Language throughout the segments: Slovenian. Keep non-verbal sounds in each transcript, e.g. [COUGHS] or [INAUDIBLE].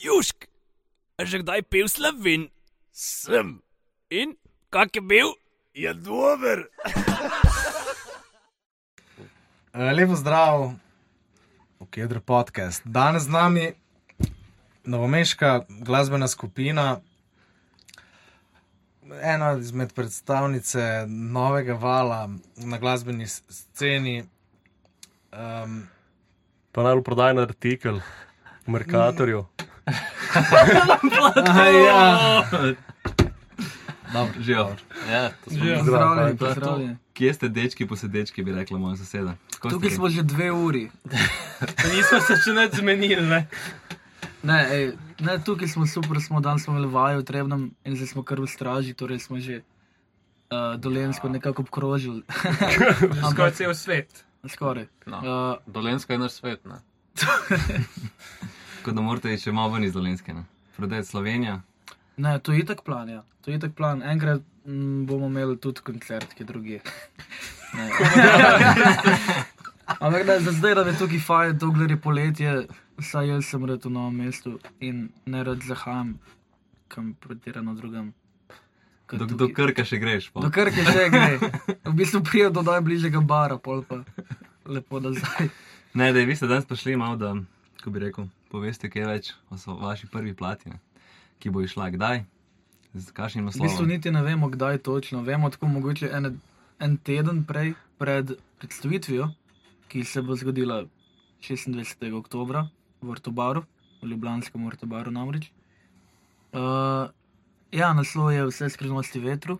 Južk, že kdaj pil slovin? Sem. In kak je bil? Je dober. Eh, Lepo zdrav, Okedr podcast. Danes z nami novomeška glasbena skupina, ena izmed predstavnice novega vala na glasbeni sceni. Um, Pa najbolj prodajen artikel v Merkatorju. Ja. Dobro. Ja, Živijo. Pozdravljeni, To je to. pozdravljeni. Kje ste dečki, posedečki, bi rekla moja soseda. Ste Tukaj kaj? smo že dve uri. [LAUGHS] Nismo se še več zmenili, ne? Ne, ej, ne, tukaj smo super, smo danes imeli vajo v Trebnem in zdaj smo kar v straži, torej smo že uh, dolensko nekako obkrožili. [LAUGHS] Skoraj cel svet. Skoraj. No. Uh, Dolenska je naš svet. [LAUGHS] Tako da morate še malo ven iz Dolenske. ne? Prodajati Slovenija. ne, to je itak plan, ja. To je itak plan. Enkrat m, bomo imeli tudi koncert, ki je drugi. Ampak da, za zdaj, da je tukaj fajn, dokler je poletje, saj jaz sem rad v novem mestu in ne rad zahajam kam pretirano drugam. Kot Do, do. Krka še greš. pol. Do Krke že gre. V bistvu pride do najbližjega bara, pol pa lepo nazaj. Ne, da vi ste danes prišli malo, da, ko bi rekel, poveste kaj več o vaši prvi plati, ne? ki bo išla kdaj, z kakšnim V bistvu naslovom. niti ne vemo, kdaj točno. Vemo tako mogoče en, en teden prej, pred predstavitvijo, ki se bo zgodila 26. oktober v Vrtobaru, v Ljubljanskem Vrtobaru namreč. Uh, ja, naslov je Vse skrivnosti vetru.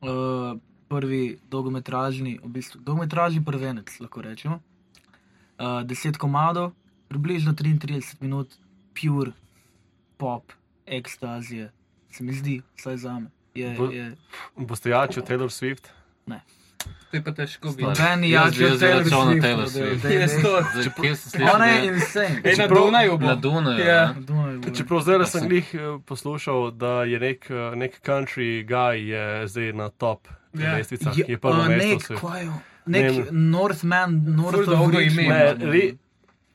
Uh, prvi dolgometražni, v bistvu dolgometražni prvenec, lahko rečemo. Uh, deset komadov, približno 33 minut, pure pop, ekstazije, se mi zdi, vsaj za me. Je, Bo- je, Boste jači od Taylor Swift? To je pa težko biti. Noben ni Jaz bi jači od jaz bi Taylor Swift. Je kje se sliši? Ona je insane. Ej, na Dunaju bo. Na Dunaju. Ja. Ja. Dunaj bo. Čeprav zdaj sem glih eh, poslušal, da je nek, eh, nek country guy je zdaj na top Ja. lestvicah, Je- ki je prvo a, mesto. Nek, kaj je? Nek Ne. Northman, North Ful of dolgo ime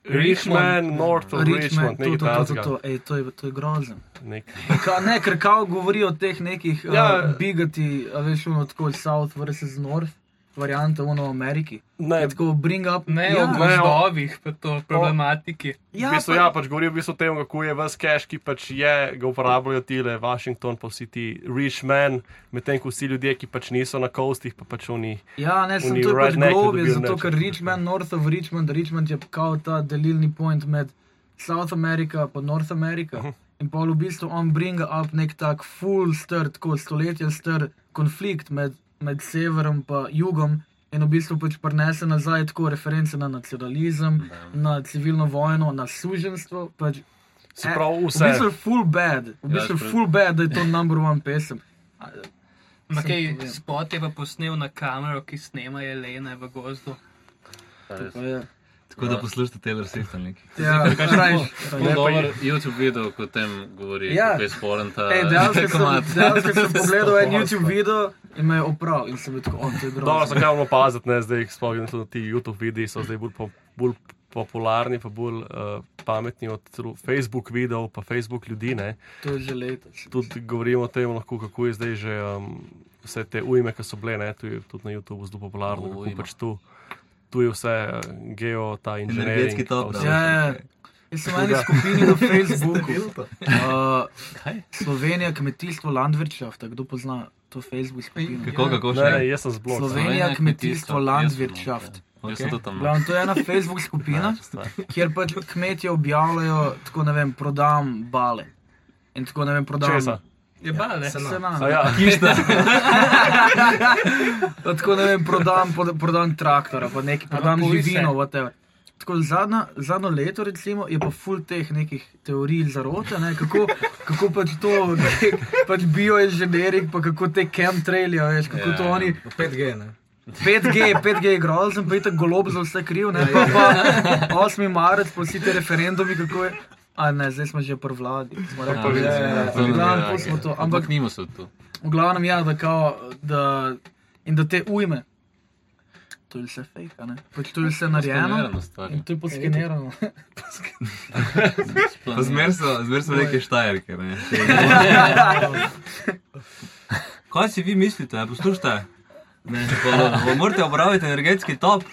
Richmond. North of Richmond, nekaj to, to, to, takega. to, ej, to, je, to je grozen. Nek- Ka, ne, ker kao govori o teh nekih [LAUGHS] Ja. uh, bigati, a veš, ono tako South versus North, varianta ono v Ameriki. Ne, Je tako bring up. Ne, ja, o gozdovih, pa to problematiki. v ja, bistvu, pa- ja, pač govori v bistvu o tem, kako je ves cash, ki pač je, ga uporabljajo tile, Washington, pa vsi ti Richmond, medtem ko vsi ljudje, ki pač niso na kostih, pa pač oni. Ja, ne, sem to je pač globje, zato ker Richmond, North of Richmond, Richmond je kao ta delilni point med South America in North America. Mhm. In pa v bistvu on bring up nek tak full star, tako stoletja star konflikt med, med severom in jugom. In v bistvu pač prenese nazaj tako reference na nacionalizem, na civilno vojno, na suženstvo. Pač, Se Eh, pravi, v vse. bistvu je full bad, v Ja, bistvu je spred- full bad, da je to number one pesem. Povem. spot je pa posnel na kamero, ki snema jelene v gozdu. Pa je- Tako da poslušate Taylor Swift ali nekaj. Ja, rajš. Zelo dober YouTube video, ko tem govori, Ja. kako je sporen ta Ej, dejansko sem, [LAUGHS] pogledal en YouTube video in me je opravil in sem bil tako, on to je Dobro, grozno. zakaj moramo paziti, ne, zdaj sploh tudi ti YouTube videi so zdaj bolj, po, bolj popularni, pa bolj uh, pametni od Facebook videov, pa Facebook ljudi. Ne. To je že letos. Tudi govorimo o tem, lahko, kako je zdaj že um, vse te ujme, ki so bile, ne, tu je tudi na YouTubu zelo popularno, kako pač tu, tu je vse geo, ta inženirski Energetski top. Ja, ja. Jaz sem v eni skupini na Facebooku. [LAUGHS] Uh, Slovenija, kmetijstvo, Landwirtschaft, kdo pozna to Facebook skupino? Kako, kako Ne, ne, še? jaz sem zblok. Slovenija, kmetijstvo, Landwirtschaft. Tudi tam. Glavno, to je ena Facebook skupina, kjer pač kmetje objavljajo, tako ne vem, prodam bale. In tako ne vem, prodam. Česa? Je bale. Sena. A ja, [LAUGHS] Tako ne vem, prodam, prodam traktora, pa nekaj, prodam se. živino, whatever. Tako zadnja, zadnjo leto, recimo, je pa full teh nekih teorij zarote, ne, kako, kako pač to, [LAUGHS] pač bioinženiring, pa kako te chemtraili, a veš, kako Ja, to ja. oni. 5G, ne. 5G, 5G je grozen, pa je tako golob za vse kriv, ne pa, pa [LAUGHS] 8. marec, pa vsi ti referendumi, kako je. A ne, zdaj smo že pri vladi. Smo rekli, Ja, ja, ja, ja, glavnem, ve, pustimo to. Ampak Ampak nimo se tu. v glavnem, ja, da, kao, da, in da te ujme. to je vse fake, a ne? Pač to je vse narejeno in to je poskenirano. [LAUGHS] Zmer so, zmer so neke štajerke. Ne? [LAUGHS] Kaj si vi mislite, poslušajte? Ne, pa, pa morate uporabiti energetski top.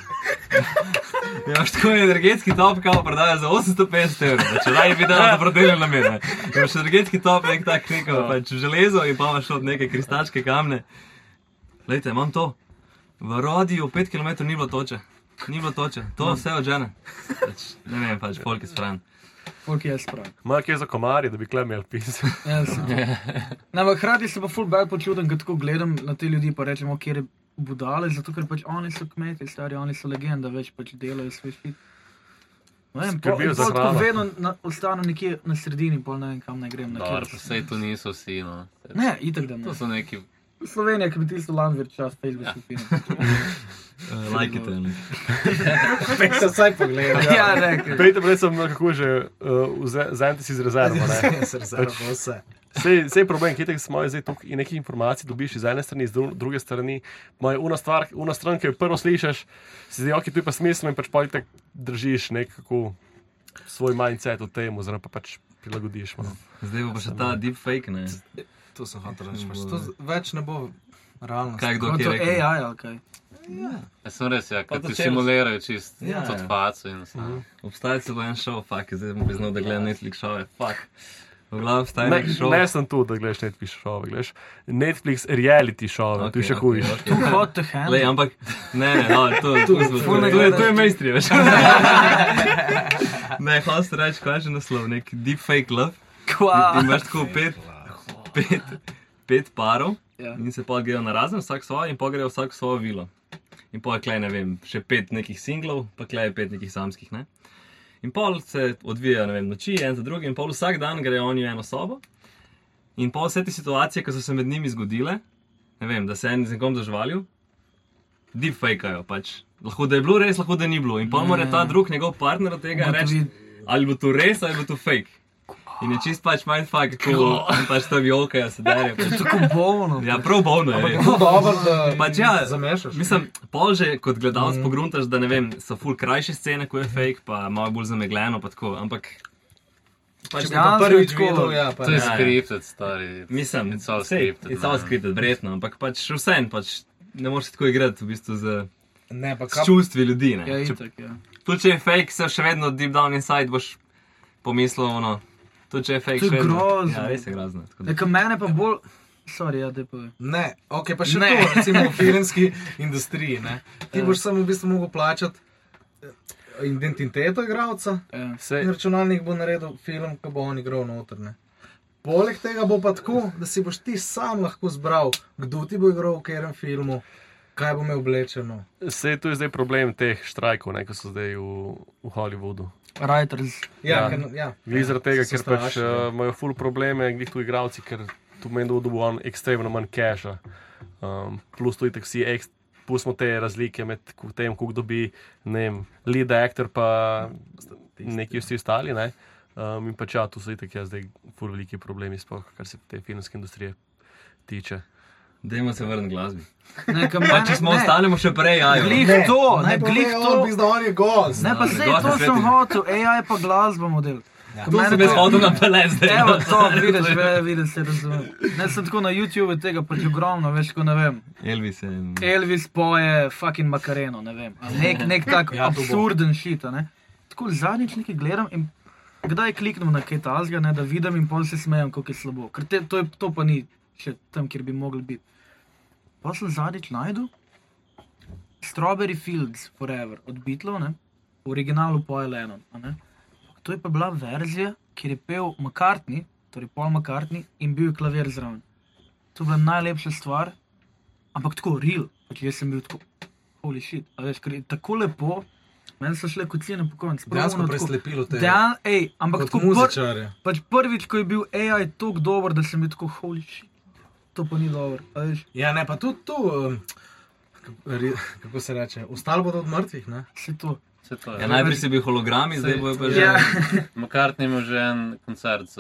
Imaš tako energetski top, kao prodaja za 850 evrov. Pa Če naj bi dal dobrodelne namene. Imaš energetski top, nek tak neko pač železo in pa imaš od neke kristalčke kamne. Lejte, imam to. V rodiju 5 km ni bilo toče. Ni bilo toče. To vse od žene. Pač, ne vem, pač folk je stran. Folk je sprav. Ima kje za komarje, da bi klemel pis. Ja, sem. [LAUGHS] Ne, ampak hkrati se pa full bad počutim, ko tako gledam na te ljudi, pa rečemo, kje je budale, zato ker pač oni so kmeti, stari, oni so legenda, več pač delajo svoj špit. Ne vem, po, tako hrano. vedno na, ostanem nekje na sredini, pol ne vem kam naj grem. pa sej to niso vsi. No. Ne, itak da ne. To so neki. Slovenija, ki bi tisto lan več čas, Facebook skupina. Uh, Lajkite. ne. [LAUGHS] Pek se vsaj pogleda. ja, ne, ker- Pejte, prej sem kako že uh, vzemite si iz rezerva. ne. [LAUGHS] Se rezervo vse. Sej, sej problem, ki smo zdaj tukaj in nekaj informacij dobiš iz ene strani, iz dru druge strani. Moja una stvar, una stran, ki jo prvo slišiš, si zdaj, ok, tu je pa smiselno in pač pa tako držiš nekako svoj mindset v tem, oziroma pa pač prilagodiš. malo. Zdaj bo pa še ta deepfake, ne? To sem hotel reči. pač To več ne bo realno. Kaj kdo to reče? AI ali kaj. Ja, sem res, ja, ker ti simulirajo čist Ja, ja, ja. faco in vse. Obstaja celo en šov, fuck, zdaj bom priznal, da gledam Netflix šove, fuck. Obstaja Ne, šov. ne sem tu, da gledaš Netflix šove, gledaš Netflix reality šove, okay, tu je še hujš. Okay, okay. hot to handle. Lej, ampak, ne, ne, no, to, to, to, to, ful ne to, je, to je mainstream, veš. ne, host reči, kaj je že naslov, nek deepfake love. Kva. In imaš tako pet, pet, pet parov Ja. in se pa grejo na razen, vsak svojo in pa grejo vsak svojo vilo. In pa je klej, ne vem, še pet nekih singlov, pa klej pet nekih samskih, ne. In pol se odvijajo, vem, noči, en za drugim, in pol vsak dan grejo oni v eno sobo. In pol vse te situacije, ki so se med njimi zgodile, ne vem, da se en z nekom zažvalil, deepfakajo pač. Lahko da je bilo res, lahko da ni bilo. In pa mora ta drug njegov partner od tega reči, ali bo to res ali bo to fake. In je čist pač mindfuck, in pač to violkajo, se derijo. Pač. Tako bolno. Ja, prav bolno je. Zelo dobro, da Pač ja, zamešaš. Mislim, pol že kot gledalec mm. pogruntaš, da ne vem, so full krajše scene, ko je fake, pa malo bolj zamegljeno, pa tako. Ampak Če bi Ja, prvič tako- videl, ja, pa To je. Ja, ja. skriptet, stari. mislim, It's all sej, scripted, It's all ne. scripted, verjetno, ampak pač vsem, pač ne moreš tako igrati v bistvu z, Ne, pa s kam. čustvi ljudi. Ne? Ja, Če, itak, ja. tudi če je fake, se še vedno deep down inside boš pomislil, ono. Tudi če je fake, To je grozno. Ja, res je grozno. Neka mene pa bolj. Sorry, ja. Ne, ok, pa še Ne. to, recimo v filmski industriji. Ne? Ti boš samo v bistvu mogel plačati eh, identiteto igralca Ja. Sej, in računalnik bo naredil film, ki bo on igral noter. Ne? Poleg tega bo pa tako, da si boš ti sam lahko zbral, kdo ti bo igral v katerem filmu, kaj bo imel oblečeno. sej tu je zdaj problem teh štrajkov, ne, ki so zdaj v, v Hollywoodu. Writers. Ja, Ja. ker, ja. Glede zaradi tega, ker pač ja. uh, imajo ful probleme, glede tu igravci, ker tu meni da bo on ekstremno manj cache. Um, plus tu itek vsi, ekst, pustimo te razlike med tem, koliko dobi, ne vem, lead actor pa neki vsi ostali, ne. Um, in pač ja, tu so itek ja zdaj ful veliki problemi, sploh kar se te filmske industrije tiče. Dajmo se vrniti glasbi. Neka [LAUGHS] Pa mene. če smo ne, ostanemo še prej, ajo. Glih Ne, to, ne, glih to. on, bizda, on je gost. Ne, pa gost to sem hotel, AI pa glasba model. Ja. To sem jaz hodil na peles zdaj. Evo, to vidiš, ve, vidiš, se razumem. Ne, sem tako na YouTube tega pač ogromno, veš, ko ne vem. Elvis je. Elvis poje fucking makareno, ne vem. ali Nek, nek tak Ja, absurden šit, a ne. Tako zadnjič nekaj gledam in kdaj kliknem na kaj talzga, ne, da vidim in pol se smejem, kako je slabo. Ker te, to, je, to pa ni še tam, kjer bi mogli biti. Pa sem zadnjič najdel Strawberry Fields Forever od Beatlov, ne, v originalu poje Lennon. To je pa bila verzija, kjer je pel McCartney, torej Paul McCartney in bil je klavir zraven. To je bila najlepša stvar, ampak tako real, pač jaz sem bil tako, holy shit, a veš, ker je tako lepo, meni so šle kotline po koncu. Dejansko preslepilo te. Ja, ej, ampak Kot tako pr, muzičarje. pač prvič, ko je bil AI tako dober, da sem bil tako holy shit. To pa ni dobro, Ja, ne, pa tudi tu, um, kako- se reče, ostalo bodo od mrtvih. Ne? vse to. Vse to je. Ja, najprej si bil hologrami, zdaj bojo pa že. Ja, McCartney ima že en koncert z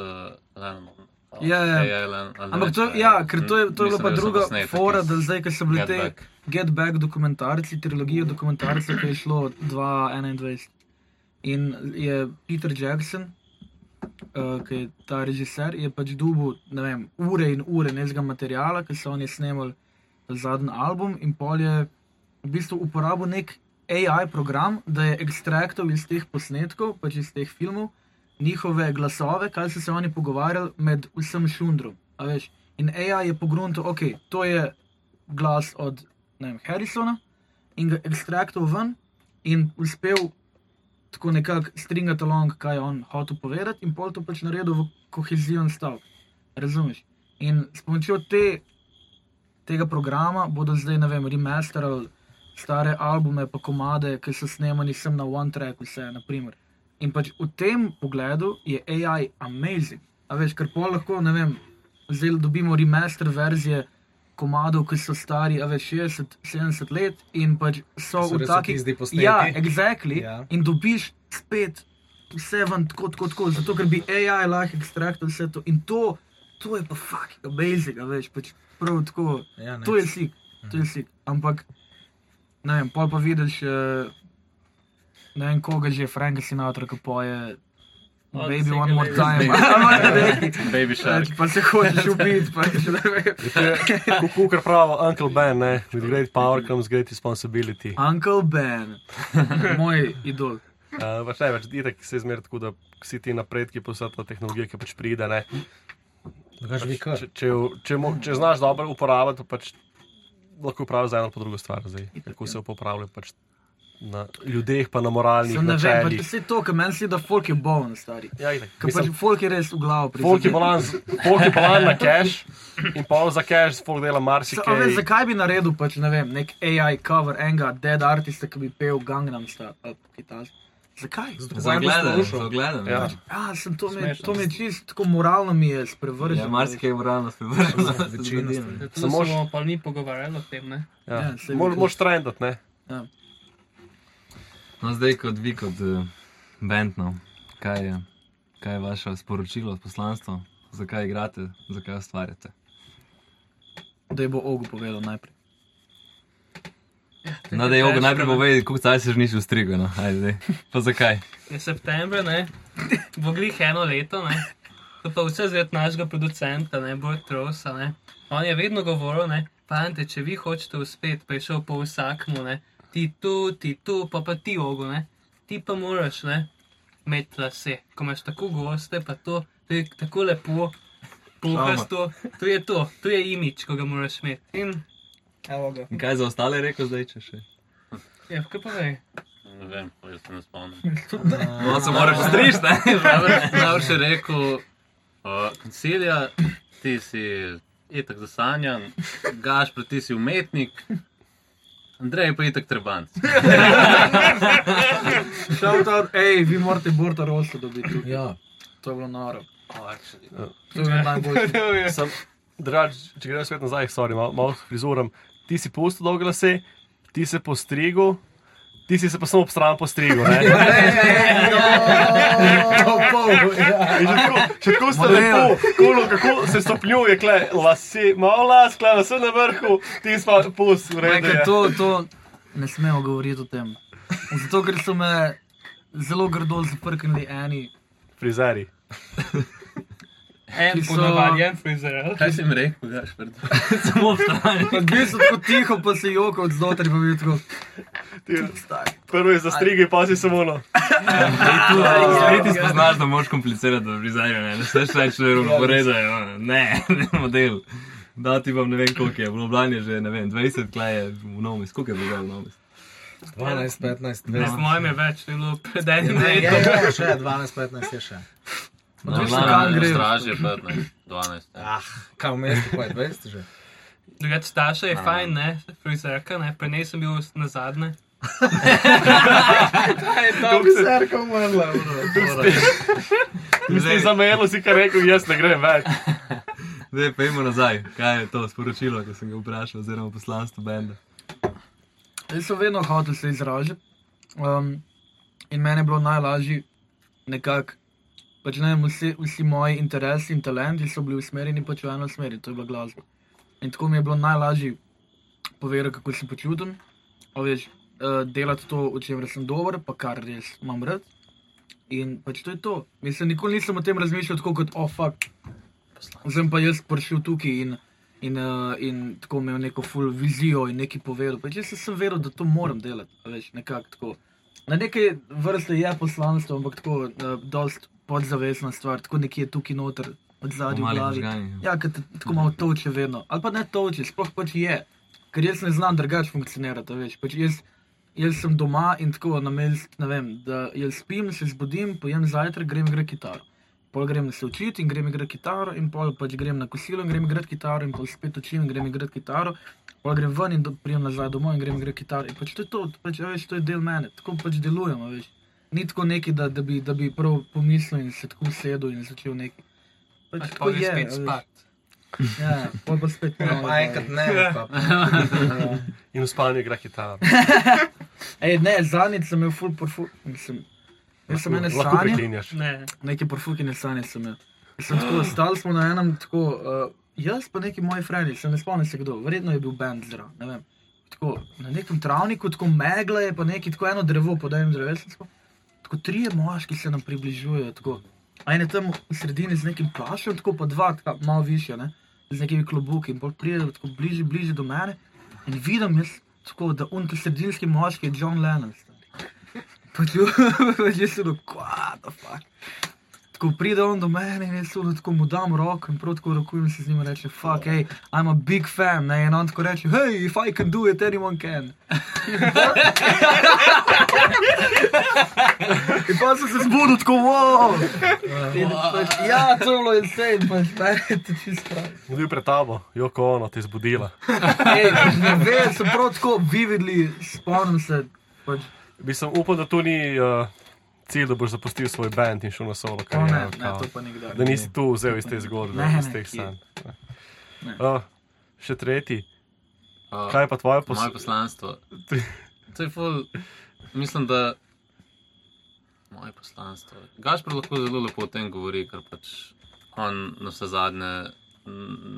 Lennonom. Ja, ja. Ali- ali Ampak to, ja, ker to je, to je bila Mislim, pa druga fora, da zdaj, ker so bili Get te Back. Get Back dokumentarci, trilogija dokumentarcev, ki je šlo 2021. In je Peter Jackson, uh, ki je ta režiser, je pač dubil ne vem, ure in ure nekega materijala, ki so oni snemali zadnji album, in pol je v bistvu uporabil nek AI program, da je ekstraktal iz teh posnetkov, pač iz teh filmov, njihove glasove, kaj so se oni pogovarjali med vsem šundrom. In AI je pogruntil, ok, to je glas od ne vem, Harrisona in ga ekstraktal ven in uspel tako nekako stringati along, kaj je on hotel povedati, in pol to pač naredil v kohezijon stavek. Razumeš? In s pomočjo te, tega programa bodo zdaj, ne vem, remasterali stare albume, pa komade, ki so snemani sem na one track, vse, naprimer. In pač v tem pogledu je AI amazing. A veš, ker pol lahko, ne vem, zdaj dobimo remaster verzije komadov, ki so stari, a veš, 60-70 let in pač so, So v takih posneti. Ja, exactly. Ja. In dobiš spet vse ven tako, tako, tako, zato ker bi AI lahko ekstraktal vse to. In to, to je pa fucking amazing, a veš, pač prav tako. Ja, ne. To je sik, to je sik. Ampak, ne vem, pol pa vidiš, eh, ne vem, koga že, Franka Sinatra, ki poje. [LAUGHS] Baby, one more time. Baby Shark. Pač pa se hočeš ubiti, pač ne vem. [LAUGHS] Kukar pravi, Uncle Ben, ne? with great power comes great responsibility. Uncle Ben, [LAUGHS] moj idol. Uh, pač ne, več itak se zmeraj tako, da vsi ti napredki, pa vsa ta tehnologija, ki pač pride. Ne? Bi kar. Če, če, če, mo- če znaš dobro uporabljati, pa pač lahko upraviš za eno pa drugo stvar. Zdaj. Kako se uporablja pač na ljudeh, pa na moralnih Sem ne vem, pač načelih. vse to, kar meni se da, folk je bolen, stari. Ja. Ker pač folk je res v glavu Folk je bolan, folk je bolan na cache in pol za cache, folk dela Sa- marsikaj. veš, zakaj bi naredil pač, ne vem, nek AI cover enega dead artista, ki bi pel Gangnam Style ali kitajsko? Zakaj? Za ogledanje, za ogledanje. Ja. Ja, sem to mi, Smešno. to mi je čist tako moralno mi je sprevrženo. Ja, marsikaj je moralno sprevrženo. Ne. Tu Samo smo pa ni pogovarjali o tem, ne? Ja. Ja, moraš trendati, ne? No, zdaj kot vi, kot uh, band, no, kaj, je, kaj je vaše sporočilo, poslanstvo, zakaj igrate, zakaj ustvarjate? Da je bo Ogu povedal najprej. No, da je težko, najprej ne. povedi, koliko caj se že nisi ustrigel, no, ajde, pa zakaj? Je september, ne? Bo glih eno leto, ne? To pa vse zvet našega producenta, ne, Bord Trosa, ne? On je vedno govoril, ne, pante, če vi hočete uspeti, pa je šel po vsakmu, ne, ti tu, ti tu, pa pa ti ogo, ne, ti pa moraš, ne, imeti lase, ko imaš tako goste, pa to, to je tako lepo, puhasto, to je to, to je imič, ko ga moraš imeti. In, evo ga. In kaj za ostale rekel zdaj, če še? Ja, kaj pa vej? Ne vem, jaz se ne spomnim. No, se moraš striž, ne? [LAUGHS] Najbrž je rekel, uh, koncilija, ti si itak zasanjan, Gašpr, ti si umetnik, Andrej pa itak trebanc. [LAUGHS] Shout out, hej, vi morate Borta Rosa dobiti. tukaj. Ja. To je bilo noro. Oh, To je bilo najboljše. [LAUGHS] Sem, drugač, če greš svet nazaj, sorry, malo, malo frizuram. Ti si pustil dolge lase, ti si postrigel, ti si se pa samo ob stran postrigel. ne? [LAUGHS] [LAUGHS] In Že tako, še tako ste Model. lepo, kulo, kako se stopnjuje, kle, lase, malo las, kle, vse na vrhu, ti si pa pust, v redu. Ker je. to, to ne smemo govoriti o tem. Zato, ker so me zelo grdo zaprknili eni. Frizeri. En Ki so- ponavadi, en frizer. Kaj si mi rekel, Gašpr? [LAUGHS] Samo vstanje. Pa bil sem tako tiho, pa se joka od znotraj, pa bil tako. Prvo je zastrigel, pa si samo no. Zdaj ti spoznaš, da moraš komplicirati v frizerju, ne? Ne smeš reči, da je uporedajo. Ne, ne, model. Da ti bom ne vem koliko je, v Ljubljani je že, ne vem, 20 kleje v Nomis. Koliko je bilo v Nomis? 12, 15, Ne, 20. po mojem je več, to je bilo pred enim Ne, je, letom. je, še 12, 15 je še. No, Odvisno, kam gre. Stražje 15, 12. Ah, kaj v mestu, pa je 20 že. Drugač, Staša je fajn, ne, frizerka, ne, prej ne sem bil na zadnje. [LAUGHS] Serka umrla, bro. [LAUGHS] Mislim, za melo si kar rekel, jaz ne grem več. [LAUGHS] Zdaj pa idemo nazaj. Kaj je to sporočilo, ki sem ga vprašal, oziroma poslanstvo benda? Jaz sem vedno hotel se izražati. Um, in meni je bilo najlažje nekako pač ne vsi, vsi moji interesi in talenti so bili usmerjeni pač v eno smer, to je bila glasba. In tako mi je bilo najlažje povedati, kako se počutim, a veš, uh, delati to, v čemer sem dober, pa kar res imam rad. In pač to je to. Mislim, nikoli nisem o tem razmišljal tako kot, oh, fuck. Zdaj pa jaz prišel tukaj in, in, uh, in tako imel neko full vizijo in nekaj povedal. Pač jaz sem vedel, da to moram delati, a veš, nekako tako. Na neke vrste je poslanstvo, ampak tako, uh, dost podzavestna stvar, tako nekje tukaj noter, od Mali glavi. možgani. Ja, ker te tako malo toče vedno. Ali pa ne toče, sploh pač je. Ker jaz ne znam drugače funkcionirati, veš. Pač jaz, jaz sem doma in tako namesto, ne vem, da jaz spim, se zbudim, pojem zajtrk, grem igrati kitaro. Pol grem se učiti in grem igrati kitaro, in pol pač grem na kosilo in grem igrati kitaro, in pol spet učim in grem igrati kitaro. Pol grem ven in do- prijem nazaj domov in grem igrati kitaro. In pač to je to, pač, veš, to je del mene, tako pač delujem, a veš. Ni tako neki, da, da, bi, da bi prav pomislil in se tako usedel in začel neki. Pač tako je spet spat. Ja, pol pa spet Ja, malo pa enkrat ne, pa [LAUGHS] Ja. In v spanju igra kitaro. [LAUGHS] Ej, ne, zadnjič sem imel full porfu, mislim. Jaz sem ene sanje. Ne, neke porfukine sanje sem imel. Sem tako, stali smo na enem tako, uh, jaz pa neki moji frendi, se ne spomnim se kdo, verjetno je bil bend zraven, ne vem. Tako, na nekem travniku, tako megla je, pa neki tako eno drevo, podajem drevesensko. Tako trije moški se nam približujejo, tako. A en je tam v sredini z nekim plašem, tako pa dva, tako malo više, ne, z nekimi klobuki in pol pridejo tako bliže, bliže do mene in vidim jaz, tako, da un ta sredinski moški je John Lennon. Pač [LAUGHS] sem rekel, what the fuck. Tako pride on do mene in jaz sem tako mu dam roko in prav tako rokujem se z njim in reče, fuck, hey, I'm a big fan, ne, in on tako reče, hey, if I can do it, anyone can. in pa sem se zbudil tako, wow. Pač, ja, to je bilo insane, pač, je to čisto prav. Bil pred tabo, Joko ono, te zbudila. Ej, ne vem, sem prav tako vividli, spomnim se, pač, Bi sem upal, da to ni uh, cilj, da boš zapustil svoj band in šel na solo ne, kariero. ne, kao. to pa nikdar. Da nisi tu vzel iz te zgodbe, Ne, iz ne, teh sanj. Ne. Uh, še tretji. Uh, Kaj je pa tvoje Moje poslanstvo? [LAUGHS] To je ful, mislim, da moje poslanstvo. Gašpor lahko zelo lepo o tem govori, ker pač on na vse zadnje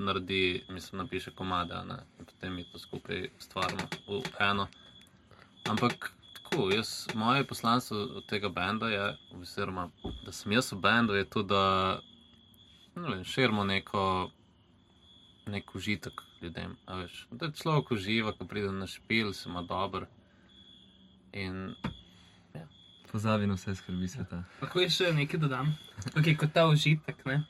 naredi, mislim, napiše komade, a ne, in potem mi to skupaj stvarimo v eno. Ampak tako, jaz, moje poslanstvo od tega benda je, oziroma da sem jaz v bendu, je to, da ne vem, širimo neko, nek užitek ljudem. a veš. Da človek uživa, ko pride na špil, se ima dobro. In Pozabi na vse skrbi sveta. lahko je še nekaj dodam. Okay, kot ta užitek. Ne?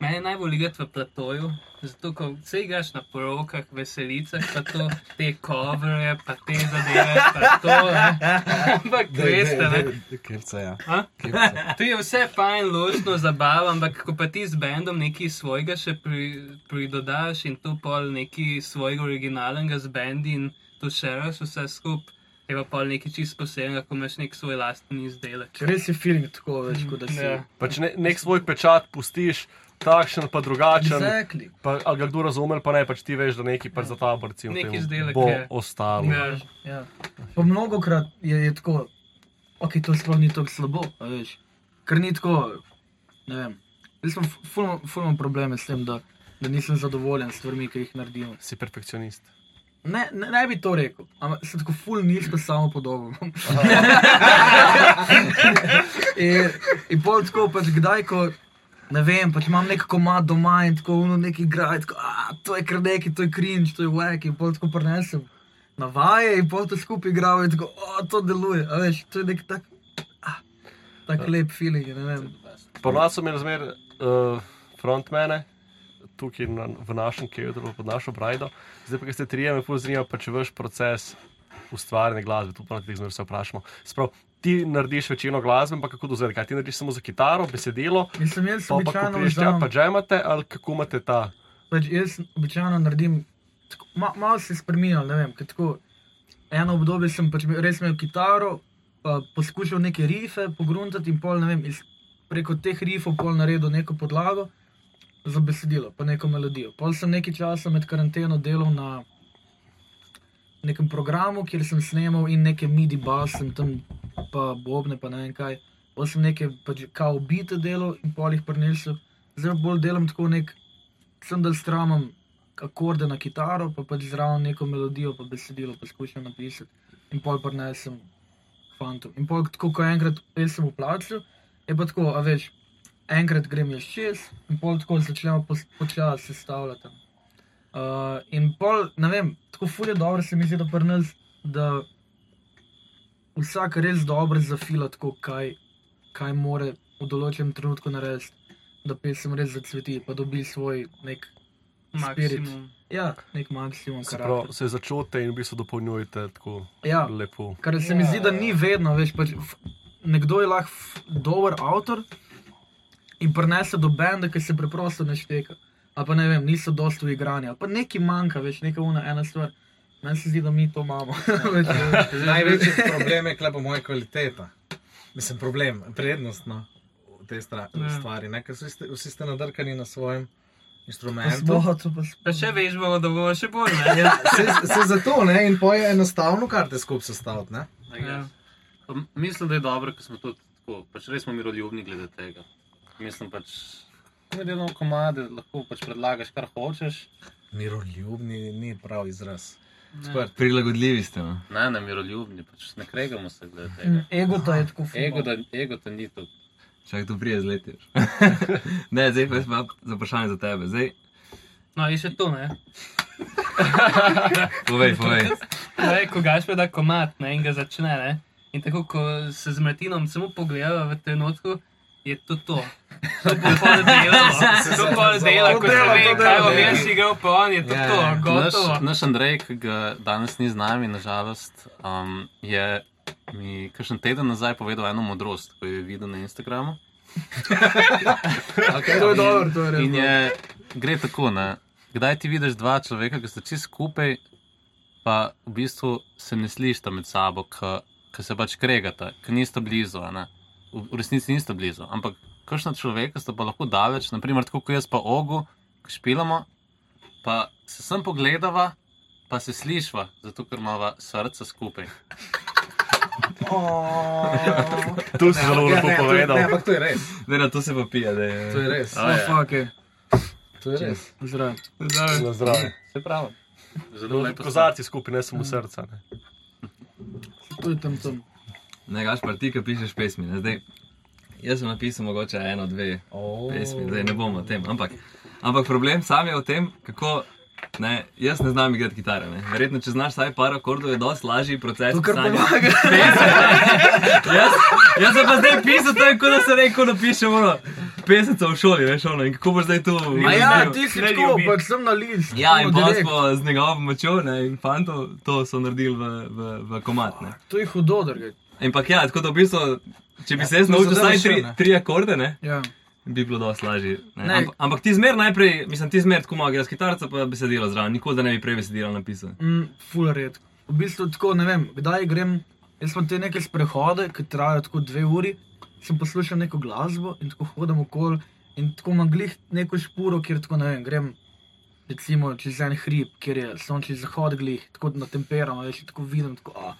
Meni je najbolj igrati v platoju, zato ko se igraš na porokah, veselicah, pa to, te covere, pa te zadeve, pa to. Ne? Ampak veste, ne. Kevca, ja. A? Kevca. To je vse fajn, lošno, zabava, ampak ko pa ti z bendom nekaj svojega še pri, pridodaš in to pol nekaj svojega originalnega z bendi in to šeraš vse skupaj, je pa pol nekaj čist posebnega, ko imaš nek svoj lasten izdelek. Res je feeling tako, veš, kot da si. Ja. Pač ne, nek svoj pečat pustiš, takšen pa drugačen. Exactly. Pa, ali ga kdo razume, ali pa ne, pač ti veš, da neki pač za ta brci Nek izdelek bo je. ostalo. Ja. Ja. Pa mnogo krat je, je tako, ok, to sploh ni tako slabo, veš. Ker ni tako, ne vem. Jaz sem fulno probleme s tem, da, da nisem zadovoljen s stvarmi, ki jih naredimo. Si perfekcionist. Ne, ne, ne bi to rekel, ampak sem tako ful nizko samo podoben. [LAUGHS] in, in pol tako pač kdaj, ko ne vem, pač imam nek komad doma in tako uno neki igrajo, tako, a, to je kar neki, to je cringe, to je wack in pol tako prenesem na vaje in pol to skupaj igrajo in tako, o, to deluje, a veš, to je nek tak, ah, tak lep feeling, ne vem. Ponovadi so imeli zmer uh, frontmene, tukaj na, v našem kevdru, pod našo brajdo. Zdaj pa, ki ste trije, me pozanimajo pač vaš proces ustvarjanja glasbe. Tu pa na teh zmer se vprašamo. Sprav, ti narediš večino glasbe, pa kako to zdaj? Kaj ti narediš samo za kitaro, besedilo, Mislim, jaz pa pa običajno kupuješ tja, vzamem- pa džemate, ali kako imate ta? Pač jaz običajno naredim, tako, ma, malo se spremenil, ne vem. ker Tako, eno obdobje sem pač imel- res imel kitaro, pa poskušal neke rife pogruntati in pol, ne vem, iz, preko teh rifov pol naredil neko podlago za besedilo, pa neko melodijo. Pol sem nekaj časa med karanteno delal na nekem programu, kjer sem snemal in neke midi bas, sem tam pa bobne, pa ne vem kaj pol sem neke pač kao bite delal in pol jih prinesel. Zdaj pa bolj delam tako nek, sem da stramam akorde na kitaro, pa pač zraven neko melodijo, pa besedilo poskušam napisati in pol prinesem fantom. In pol tako, ko enkrat pesem v plaču, je pa tako, a veš, enkrat grem jaz čez in pol tako začnemo počasi sestavljati. Uh, in pol, ne vem, tako fulje dobro se mi zdi, da pri nas, da vsak res dobro zafila tako, kaj, kaj more v določenem trenutku narediti, da pesem res zacveti, pa dobi svoj nek spirit. Maksimum. Ja, nek maksimum, Se kar pravi, se začute in v bistvu dopolnjujete tako Ja, lepo. kar se mi zdi, da ni vedno več. Pač, f- nekdo je lahko dober avtor in prenese do benda, ki se preprosto ne šteka. Ali pa ne vem, niso dosto igrani, ali pa nekaj manjka, več neka una ena stvar. Meni se zdi, da mi to imamo. [LAUGHS] Eh, [LAUGHS] Največji problem je klepo moja kvaliteta. Mislim, problem, prednost no, v tej stra- Ja. stvari. Ne? Ker vsi ste, vsi ste nadrkani na svojem instrumentu. Pa še več bomo, da bomo še bolj. Ne? Ja, se, se zato ne, in po je enostavno karte skupaj sestaviti. ne. Ja. Mislim, da je dobro, ker smo tudi tako, pač res smo miroljubni glede tega. Mislim pač, ko delamo komade, lahko pač predlagaš, kar hočeš. Miroljubni ni prav izraz. Sprt. Prilagodljivi ste. No? Ne, ne miroljubni, pač ne kregamo se glede tega. Ego to je tako ful, Ego, no. da, ego to ni to. Čak to prije zletiš. [LAUGHS] ne, zdaj pa imam za vprašanje za tebe. Zdaj, No, in še to, ne. [LAUGHS] povej, povej. Zdaj, ko Gašpor da komat ne, in ga začne, ne, in tako, ko se z Martinom samo pogledajo v trenutku, je to to. To bo pol delo, [LAUGHS] to pol dela, ko se dela, ve, to kaj dela, ja. jaz igral, pa on je to Ja, to, ja. Naš, gotovo. naš Andrej, ki ga danes ni z nami, nažalost, um, je mi kakšen teden nazaj povedal eno modrost, ko je videl na Instagramu. [LAUGHS] Okay, To je dobro, to je res. In je, gre tako, ne? kdaj ti vidiš dva človeka, ki sta čist skupaj, pa v bistvu se ne slišita med sabo, ki se pač kregata, ki nista blizu. a ne. V, v resnici nista blizu, ampak kakšna človeka sta pa lahko daleč, naprimer tako kot jaz pa ogu, ki špilamo, pa se sem pogledava, pa se slišva, zato ker imamo srca skupaj. Tu si zelo lepo Ja, ne, to- povedal. Ne, ampak to je res. Ne, na to se pa pije. Da je... To je res. Oh, ja. fuck, je. To je res. Zdrav. Na zdravje. Se pravi. Zelo lepo. Kozarci skupaj, ne samo srca. Ne. To je tam tam. Ne, gaš pa ti, ki pišeš pesmi. Ne? Zdaj, jaz sem napisal mogoče eno, dve Oh. pesmi, zdaj ne bomo o tem. Ampak, ampak problem sam je v tem, kako. Ne, jaz ne znam igrati kitare. Ne. Verjetno, če znaš vsaj par akordov, je dosti lažji proces. To kar pomaga. [LAUGHS] jaz, jaz sem pa zdaj pisal, to je kot da se reko napišemo ono, pesnico v šoli, veš, ono, in kako boš zdaj tu. A ja, ti si ljubi. pač sem na list. Ja, in pa smo z njegovo pomočjo, ne, in fantov, to so naredili v, v, v komat. Ne. To je hudo, drge. Ampak ja, tako da v bistvu, če bi se jaz To naučil vsaj tri, tri akorde, ne, Ja. bi bilo dosti lažje. Ne. Ampak, ampak ti zmer najprej, mislim, ti zmer tako igraš kitarca, pa besedilo zraven, nikoli da ne bi prej besedilo napisal. Mm, ful redko. V bistvu tako ne vem, kdaj grem. Jaz imam te neke sprehode, ki trajajo tako dve uri, sem poslušal neko glasbo in tako hodim okoli in tako imam glih neko špuro, kjer tako ne vem, grem recimo čez en hrib, kjer je sončni zahod glih, tako na temperama, veš, tako vidim, tako, a,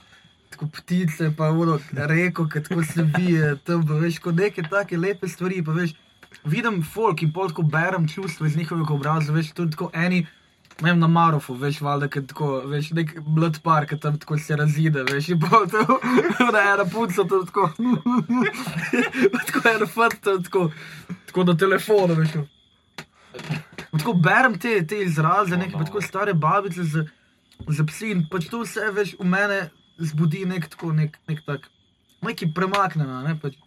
tako ptice, pa vodo reko, ki tako se bije, tam veš, kot neke take lepe stvari, veš, vidim folk in pol tako berem čustva iz njihovih obrazov, veš, tudi tako eni. Vem, na Marofu, veš, valjda, ki tako, veš, nek blood park, tam tako se razide, veš, in pa to, da je ena punca tam tako, [LAUGHS] tako ena fat, tam tako, tako na telefonu, veš. Tako berem te, te izraze, neke pa tako stare babice z, z psi in pač to vse, veš, v mene zbudi nek tako, nek, nek tak, neki premaknjeno, ne, pač.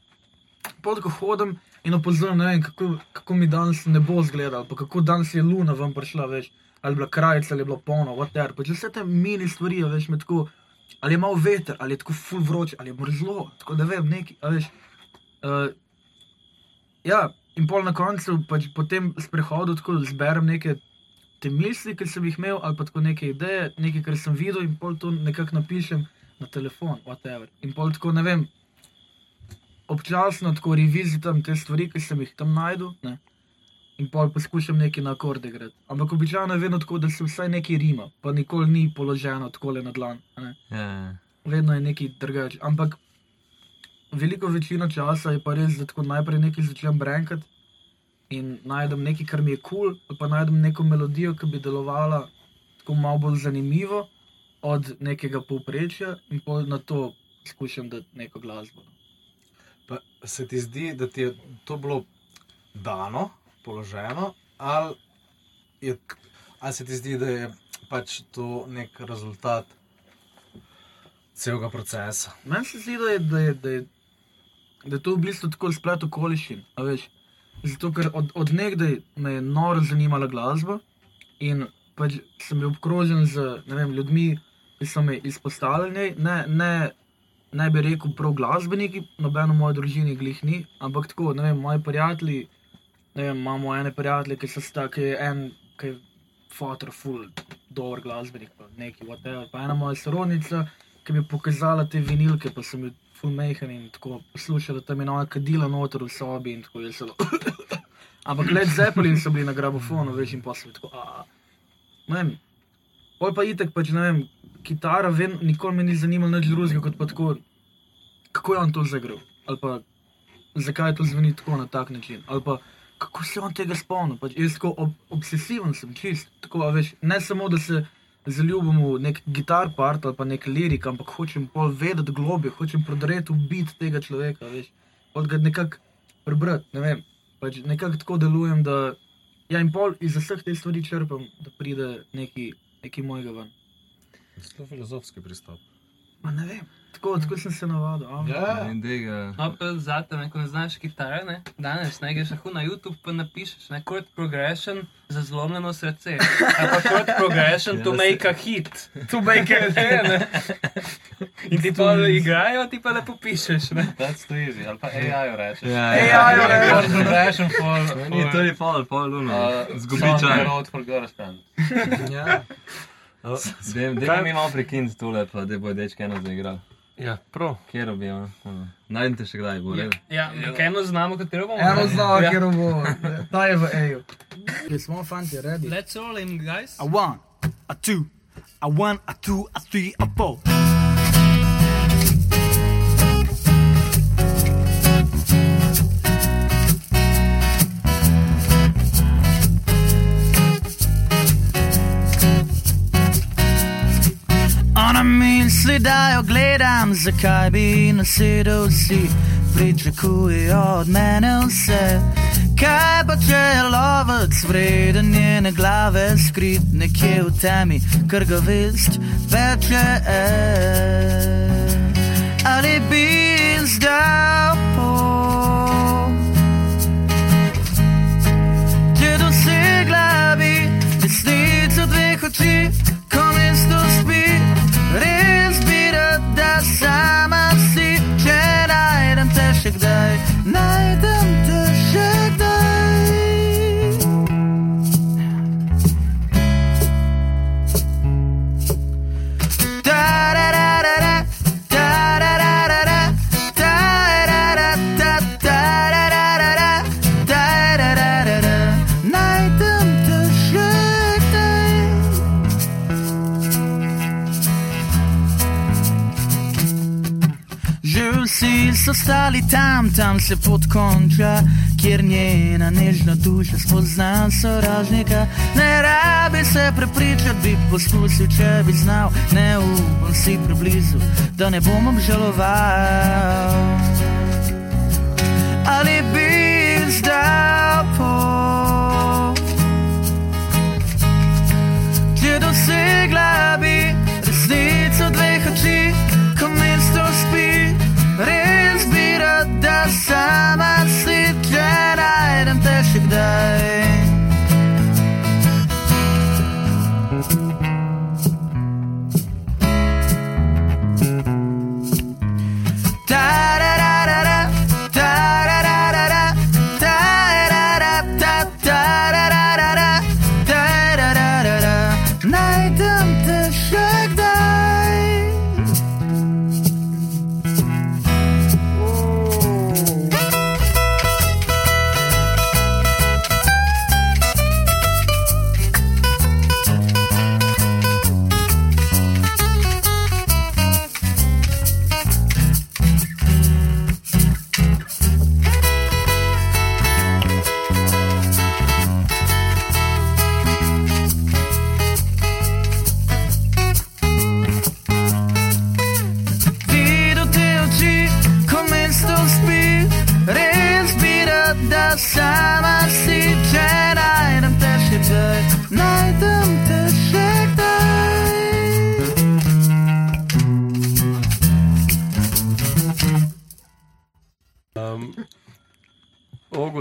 Pa tako hodim in opazujem, vem, kako, kako mi danes ne bo zgledal, pa kako danes je luna ven prišla, veš, ali je bila krajca, ali je bilo polno, whatever. Pač vse te mini stvari, veš, me tako, ali je malo veter, ali je tako full vroče, ali je mrzlo, tako da vem, neki, veš. Uh, ja, in pol na koncu, pač po tem sprehodu, tako zberem neke te misli, ki sem jih imel, ali pa tako neke ideje, nekaj, kar sem videl, in pol to nekako napišem na telefon, whatever. In pol tako ne vem, občasno tako revizitam te stvari, ki sem jih tam najdel. Ne? In pol poskušam neki na akorde igrati. Ampak običajno je vedno tako, da se vsaj nekaj rima, pa nikoli ni položeno tako le na dlan. ne. Ja, ja. Vedno je nekaj drugače. Ampak veliko večino časa je pa res, da tako najprej nekaj začnem brenkati in najdem nekaj, kar mi je kul, cool, pa najdem neko melodijo, ki bi delovala tako malo bolj zanimivo od nekega povprečja in na to skušam dati neko glasbo. no. Pa se ti zdi, da ti je to bilo dano, položeno, ali, je, ali se ti zdi, da je pač to nek rezultat celega procesa? Meni se zdi, da je, da je, da je, da je to v bistvu tako splet okoliščin. Zato, ker od, od nekdaj me je noro zanimala glasba in pač sem bil obkrožen z vem, ljudmi, me izpostavljali. Ne, ne, ne bi rekel prav glasbeniki, nobeno moje družini glih ni, ampak tako, ne vem, moji prijatelji. Ne vem, imamo ene prijatelje, ki so sta, ki je en, ki je fotor, full, dober glasbenik, pa neki, whatever. Pa ena moja sorodnica, ki mi je pokazala te vinilke, pa sem bil full mehen in tako poslušala tam je nova kadila noter v sobi in tako je zelo. [COUGHS] Ampak Led Zeppelin so bili na grabofonu, veš, in posle tako. A, ne vem. Pol pa itek, pač ne vem, kitara, vem, nikoli me ni zanimala nič drugega kot pa tako, kako je on to zagral. Ali pa zakaj to zveni tako na tak način. Ali pa kako se on tega spomni. Pač jaz tako ob, obsesiven sem, čist. Tako, veš, ne samo, da se zaljubim v nek gitar part ali pa nek lirik, ampak hočem pol vedeti globje, hočem prodreti v bit tega človeka, veš. Od ga nekako prebrati, ne vem. Pač nekako tako delujem, da ja, in pol iz vseh teh stvari črpam, da pride neki, neki mojega ven. Zelo filozofski pristop. Ma ne vem, tako, tako sem se navadil. a. Ja, In tega. No, pa zate, ne, ko ne znaš kitare, ne, danes ne greš lahko na YouTube pa napišeš, ne, chord progression za zlomljeno srce. Ali pa chord progression to Ja, make a hit. To make it. Ne, ne. In ti pa igrajo, ti pa lepo pišeš, ne. That's too easy, ali pa AI rečeš. Ja, AI-ju rečeš. Chord progression for, Ni, to for je pol, pol luno. uh, Zgubi song čas. I wrote for girlfriend. ja. Dej mi malo prekiniti tole, pa da bo dečka eno zaigral. Ja, prav. Kjer objema? Najdete še kdaj, bo redo. Ja, ampak eno znamo, katero bomo. Eno znamo, Ja. ker bo. Ta je v EU. Ker smo fanti, redi. Let's roll in, guys. A one, a two, a one, a two, a three, a four. Misli, da jo gledam, zakaj bi nasedel si, pričakuje od mene vse. Kaj pa če je lovec vreden njene glave, skrit nekje v temi, ker ga vest peče. Ali bi zdal pot? Če dosegla bi resnico dveh oči, ko mesto spi, najdem te še kdaj, Vsi so stali tam, tam se pot konča, kjer njena nežna duša spozna sovražnika. Ne rabi se prepričati, bi poskusil, če bi znal, ne upam si preblizu, da ne bom obžaloval.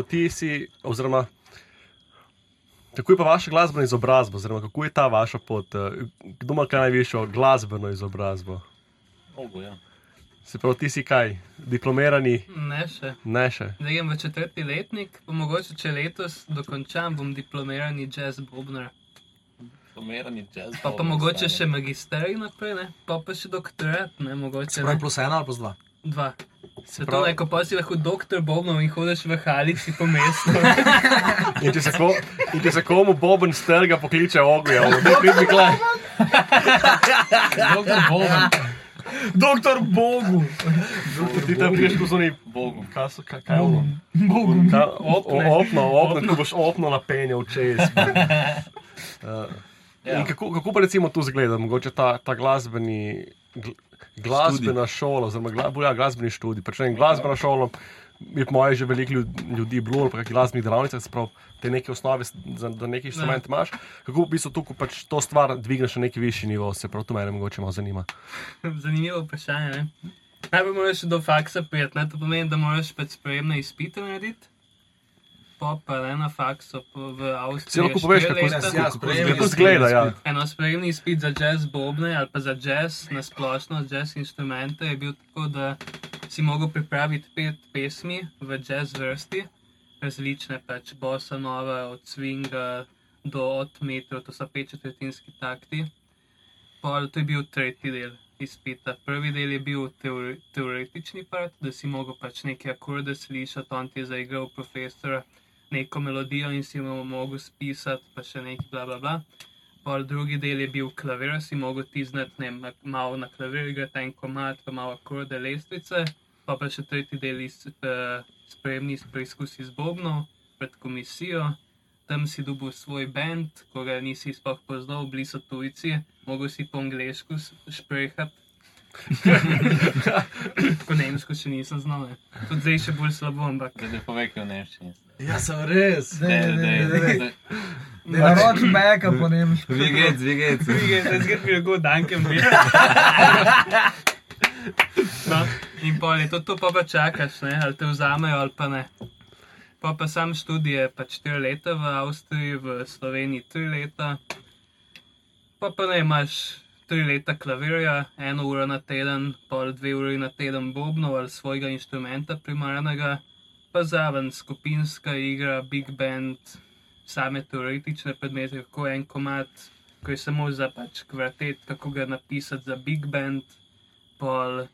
Ti si, oziroma kako je pa vaša glasbena izobrazba, oziroma kako je ta vaša pot, eh, kdo ima kaj najvišjo glasbeno izobrazbo? Mogo, ja. Se pravi, ti si kaj, diplomirani, Ne še. ne še. Zdaj grem v četrti letnik, pa mogoče če letos dokončam, bom diplomirani jazz bobnar. Pomerani jazz. Pa pa mogoče še magisterij naprej, ne? pa pa še doktorat, ne mogoče. Pravi, Ne? plus ena ali plus dva. Dva. Se pravi- to neko pa si lahko doktor bobnov in hodiš v halici po mestu. [LAUGHS] In če se, ko, in če se komu boben strga, pokliče oguja, da pridi klej. Doktor Boban. Doktor Bogu. Ti tam priješ po zoni, Bogu. kaj so, kaj, kaj je ono? Bogu. Ka, opno, opno, opno, ko boš opno napenjal čez. Uh, [LAUGHS] in kako, kako pa recimo tu zgleda, mogoče ta, ta glasbeni, gl, glasbena šola, oziroma gla, ja, glasbeni študij. Pač, ne vem, glasbena šola je po mojem že veliko ljud- ljudi bilo, pa kakšnih glasbenih delavnicah, sprav te neke osnove, za, da neki instrument imaš. Kako v bistvu tu, ko pač to stvar dvigneš na neki višji nivo, se prav to mene mogoče malo zanima. Zanimivo vprašanje. Ne? Najprej moraš do faksa prijeti, ne? to pomeni, da moraš pač sprejemne izpite narediti. Pa pa ne na faksu po- v Avstriji. Je poveš, kako se- Ja, to zgleda, ja. Eno sprejemni izpit za jazz bobne ali pa za jazz na splošno, jazz inštrumente je bil tako, da si mogel pripraviti pet pesmi v jazz vrsti, različne pač bossa nova, od swinga do od metrov, to so pet četrtinski takti. Pol, to je bil tretji del izpita. Prvi del je bil teori, teoretični part, da si mogel pač neke akorde slišati, on ti je zaigral profesora neko melodijo in si jo mogel spisati, pa še nekaj bla bla bla. Pol drugi del je bil klavir, si mogel ti znati, ne malo na klavir igrati en komat, pa malo akorde, lestvice. Pa pa še tretji del iz uh, spremni preizkusi z Bobnom pred komisijo. Tam si dobil svoj bend, ko ga nisi sploh poznal, bili so tujci, mogel si po angliško šprehati. [LAUGHS] po nemško še nisem znal, ne. tudi zdaj še bolj slabo, ampak Da ne povej, kaj v nemščini. Ja, sem res. Ne, ne, ne, ne, ne. ne. Ne naroči meka po nemško. Vigec, vigec. Zdaj zgodi mi lahko dankem biti. [LAUGHS] No, in pol je to, to pa, pa čakaš, ne? ali te vzamejo ali pa ne. Pa pa sam študije, pa 4 leta v Avstriji, v Sloveniji 3 leta. Pa pa ne imaš 3 leta klavirja, eno uro na teden, pol 2 uri na teden bobnov ali svojega inštrumenta primarnega, pa zraven skupinska igra, big band, same teoretične predmete, kako en komat, ko je samo za pač kvartet, kako ga napisati za big band, pol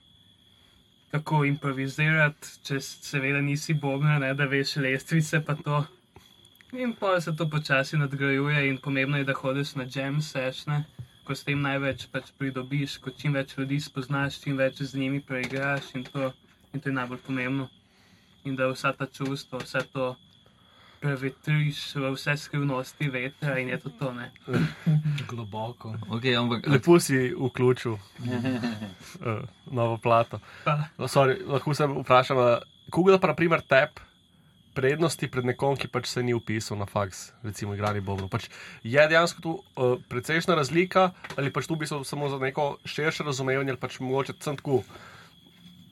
kako improvizirati, če seveda nisi bobna, ne, da veš lestvice pa to. In pa se to počasi nadgrajuje in pomembno je, da hodiš na jam sešne, ko s tem največ pač pridobiš, ko čim več ljudi spoznaš, čim več z njimi preigraš in to, in to je najbolj pomembno. In da vsa ta čustva, vse to prevetriš v vse skrivnosti vetra in je to to, ne. Globoko. Okay, ampak, Lepo si vključil uh, novo plato. No, sorry, lahko se vprašam, kako da pa naprimer tep prednosti pred nekom, ki pač se ni upisal na faks, recimo igrani bobno. Pač je dejansko tu uh, precejšna razlika ali pač tu bi se samo za neko širše razumevanje ali pač mogoče sem tako.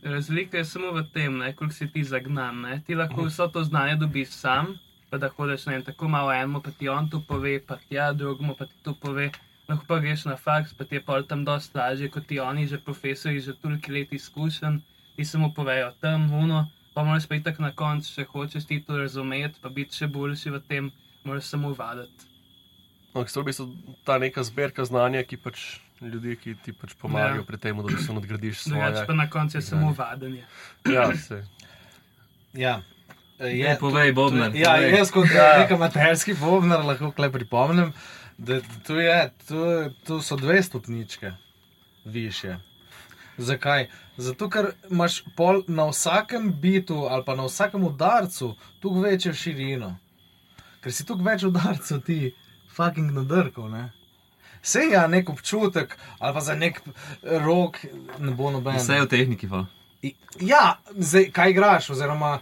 Razlika je samo v tem, ne, koliko si ti zagnan. Ne. Ti lahko vso to znanje dobiš sam, pa da hodiš ne, tako malo enemu, pa ti on to pove, pa tja drugemu pa ti to pove. Lahko pa greš na faks, pa ti je pol tam dosta lažje, kot ti oni, že profesori, že toliko let izkušen, ti samo povejo tam, uno, pa moraš pa itak na koncu, če hočeš ti to razumeti, pa biti še boljši v tem, moraš samo vaditi. No, ker so v bistvu ta neka zbirka znanja, ki pač ljudi, ki ti pač pomagajo Ja. pri tem, da se nadgradiš Drugače svoje. pa na koncu je samo vadanje. Ja, se. Ja. Je, povej, Bobnar. Ja, povej. jaz kot ja. nek amaterski bobnar lahko kle pripomnim, da tu, je, tu, tu so dve stopničke više. Zakaj? Zato, ker imaš pol na vsakem bitu ali pa na vsakem udarcu tu večjo širino. Ker si tu več udarcev ti, fucking nadrkov. Ne? Sej ja, nek občutek ali pa za nek rok ne bo noben. Vse je v tehniki, pa. I- Ja, zdaj, kaj igraš, oziroma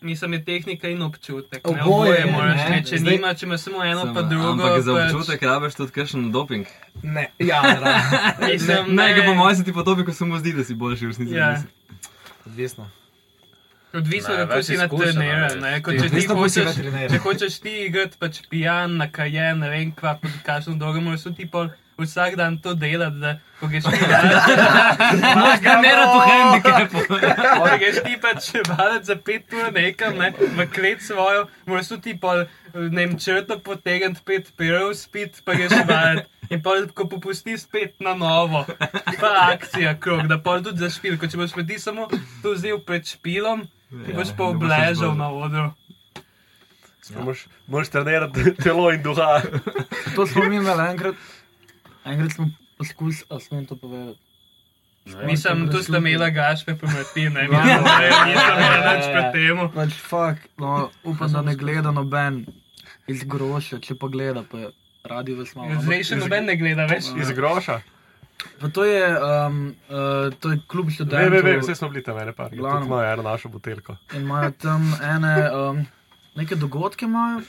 Mislim, je tehnika in občutek. Ne, Oboje, oboje moraš, ne. ne, če Zdaj- nima, če imaš samo eno, Sem, pa drugo. Ampak za pač- občutek rabiš tudi kakšen doping. ne, ja, [LAUGHS] Mislim, Ne, ga po mojem se ti po topiku samo zdi, da si boljši v resnici. Ja. odvisno. Odvisno Ne, je, kako si ne, ne, kot ti- Če ti hočeš, če hočeš ti igrati pač pijan, na kajen, ne vem kva, pod kakšno dolgo moraš ti pol vsak dan to delati, da ko greš [LAUGHS] ti Imaš kamera tu handicapu. [LAUGHS] Ko greš ti pač valet za pet ur nekam, ne, v klet svojo, moraš ti pol, ne vem, črto potegniti pet perov spit, pa greš valet. In pa, ko popustiš spet na novo, pa akcija krog, da pa tudi za špil, ko če boš pa ti samo to vzel pred špilom, ti boš pa obležal na odru. Moš, moš trenirati telo in duha. To smo mi imeli enkrat. Enkrat smo poskusili, a smem to povedati. Mislim, tu sta imela gašpe pomrtine, mislim, da nisem imela [LAUGHS] nič pred temu. Pač fakt, no, upam, da ne gleda noben iz groša, če pa gleda, pa radi vas malo. Zdaj še noben ne gleda več. Iz groša. Pa to je, um, uh, to je klub Ve, študentov. ve, ve, vse smo bili tam ene par. Glavno. Imajo eno našo buteljko. In imajo tam ene, um, neke dogodke imajo.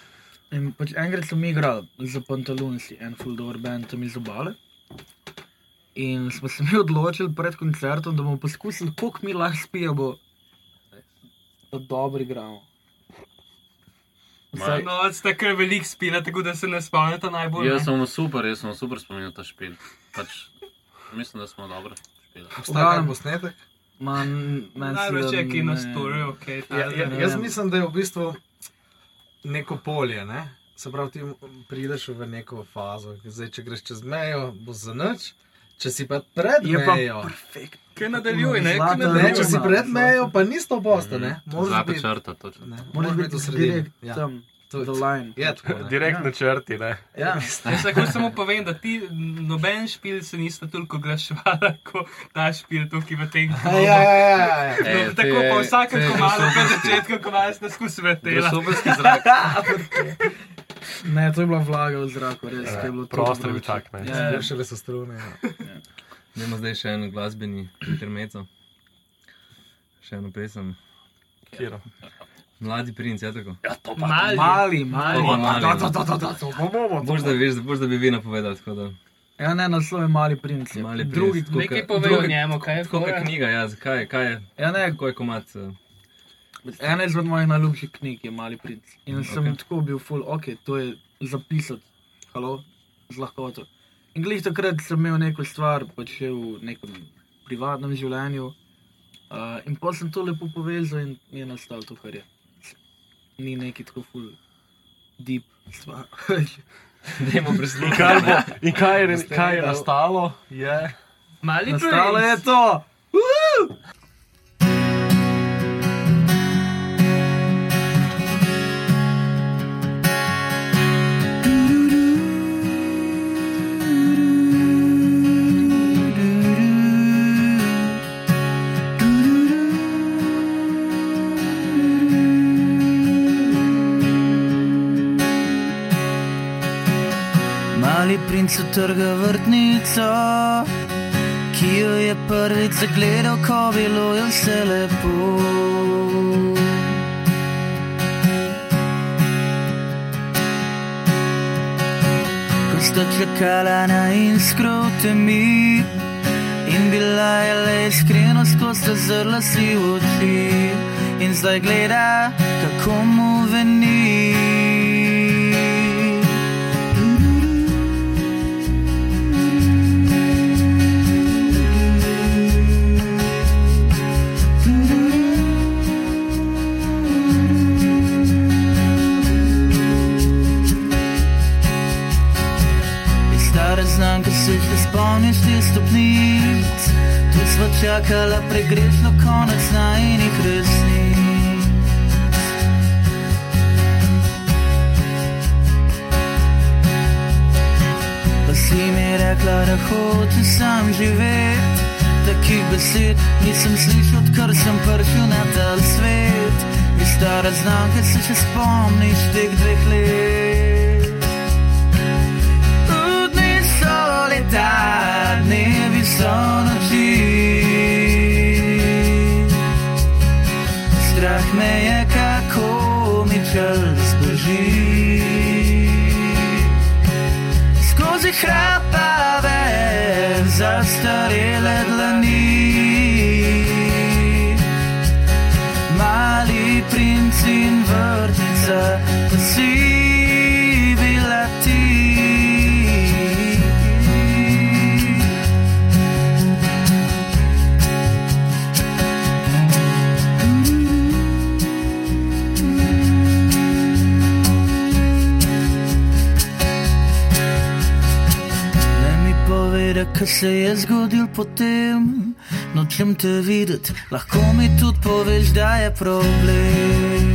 In pač enkrat smo mi igrali za pantalonci, en full door band tam iz obale. In smo se mi [LAUGHS] odločili pred koncertom, da bomo poskusili, koliko mi lahko spijemo, da dobro igramo. Vsaj, No, ste kar velik spila, tako da se ne spomnite najbolj. Jaz sem super, jaz sem super spominjal ta špil. Pač, mislim, da smo dobro špili. Obstaja posnetek? man, men Največ je ki na story, ok. Ja, ja, jaz mislim, da je v bistvu neko polje. Ne? Se pravi, ti prideš v neko fazo. Zdaj, če greš čez mejo, bo za nič. Če si pa pred Je pa mejo, perfekt. Kaj nadaljuj, ne? Zlata Kaj ne, če si pred mejo, pa ni sto posta. Ne? Moraš Zlata biti, črta, točno. Moraš biti v sredini. Ja. tam, To- the line. Je tako. ne. Direkt na črti, ne. Ja. Jaz lahko samo povem, da ti noben špil se nista toliko oglaševala, kot ta špil tukaj v tem Ja, klubu. ja, ja, ja, ja. [LAUGHS] No, tako te- pa vsakem komalu, na začetku, ko vas ne skusi vrtela. Grosoberski zrak. [LAUGHS] Ne, to je bila vlaga v zraku, res. ko je bilo to Prostor je bil tak, ne. Ja, ja. Šele so strune. Ja. Imamo zdaj še en glasbeni intermezzo. Še eno pesem. Kiro. Mladi princ, je tako. Mali. Mali, mali. To pa mali. Da, da, da, da, da, to bomo. Boš da, veš, boš, da bi vi napovedali, tako da. Ja, ne, naslov je mali princ. je. Mali princ. Drugi, Nekaj ka- pove o njemu, kaj je kot fora? knjiga, ja, zakaj, kaj je, ja, ne, kako je komat. eh, ena izmed mojih najljubših knjig je mali princ. In sem Ok. tako bil full, ok, to je zapisati, halo, z lahkoto. In glih takrat sem imel neko stvar, pač še v nekem privatnem življenju. Uh, in potem sem to lepo povezal in je nastal to, kar je. Ni neki tako full deep stvar. [LAUGHS] Dajmo In prisluhniti. kaj, bo, in kaj, je, kaj je nastalo? Je. Mali Nastalo je princ. to! Mali princ utrga vrtnico, ki jo je prvič zagledal, ko bilo je vse lepo. Sta čakala na iskro v temi in bila je le iskrenost, ko sta zrla si v oči in zdaj gleda, kako mu veni. Pregrešno konec najnih resnic. Pa si mi rekla, da hoče sam živeti, takih besed nisem slišal, odkar sem prišel na ta svet. Je stara znanka, se še spomniš teh dveh potem. Nočem te videti, lahko mi tudi poveš, da je problem.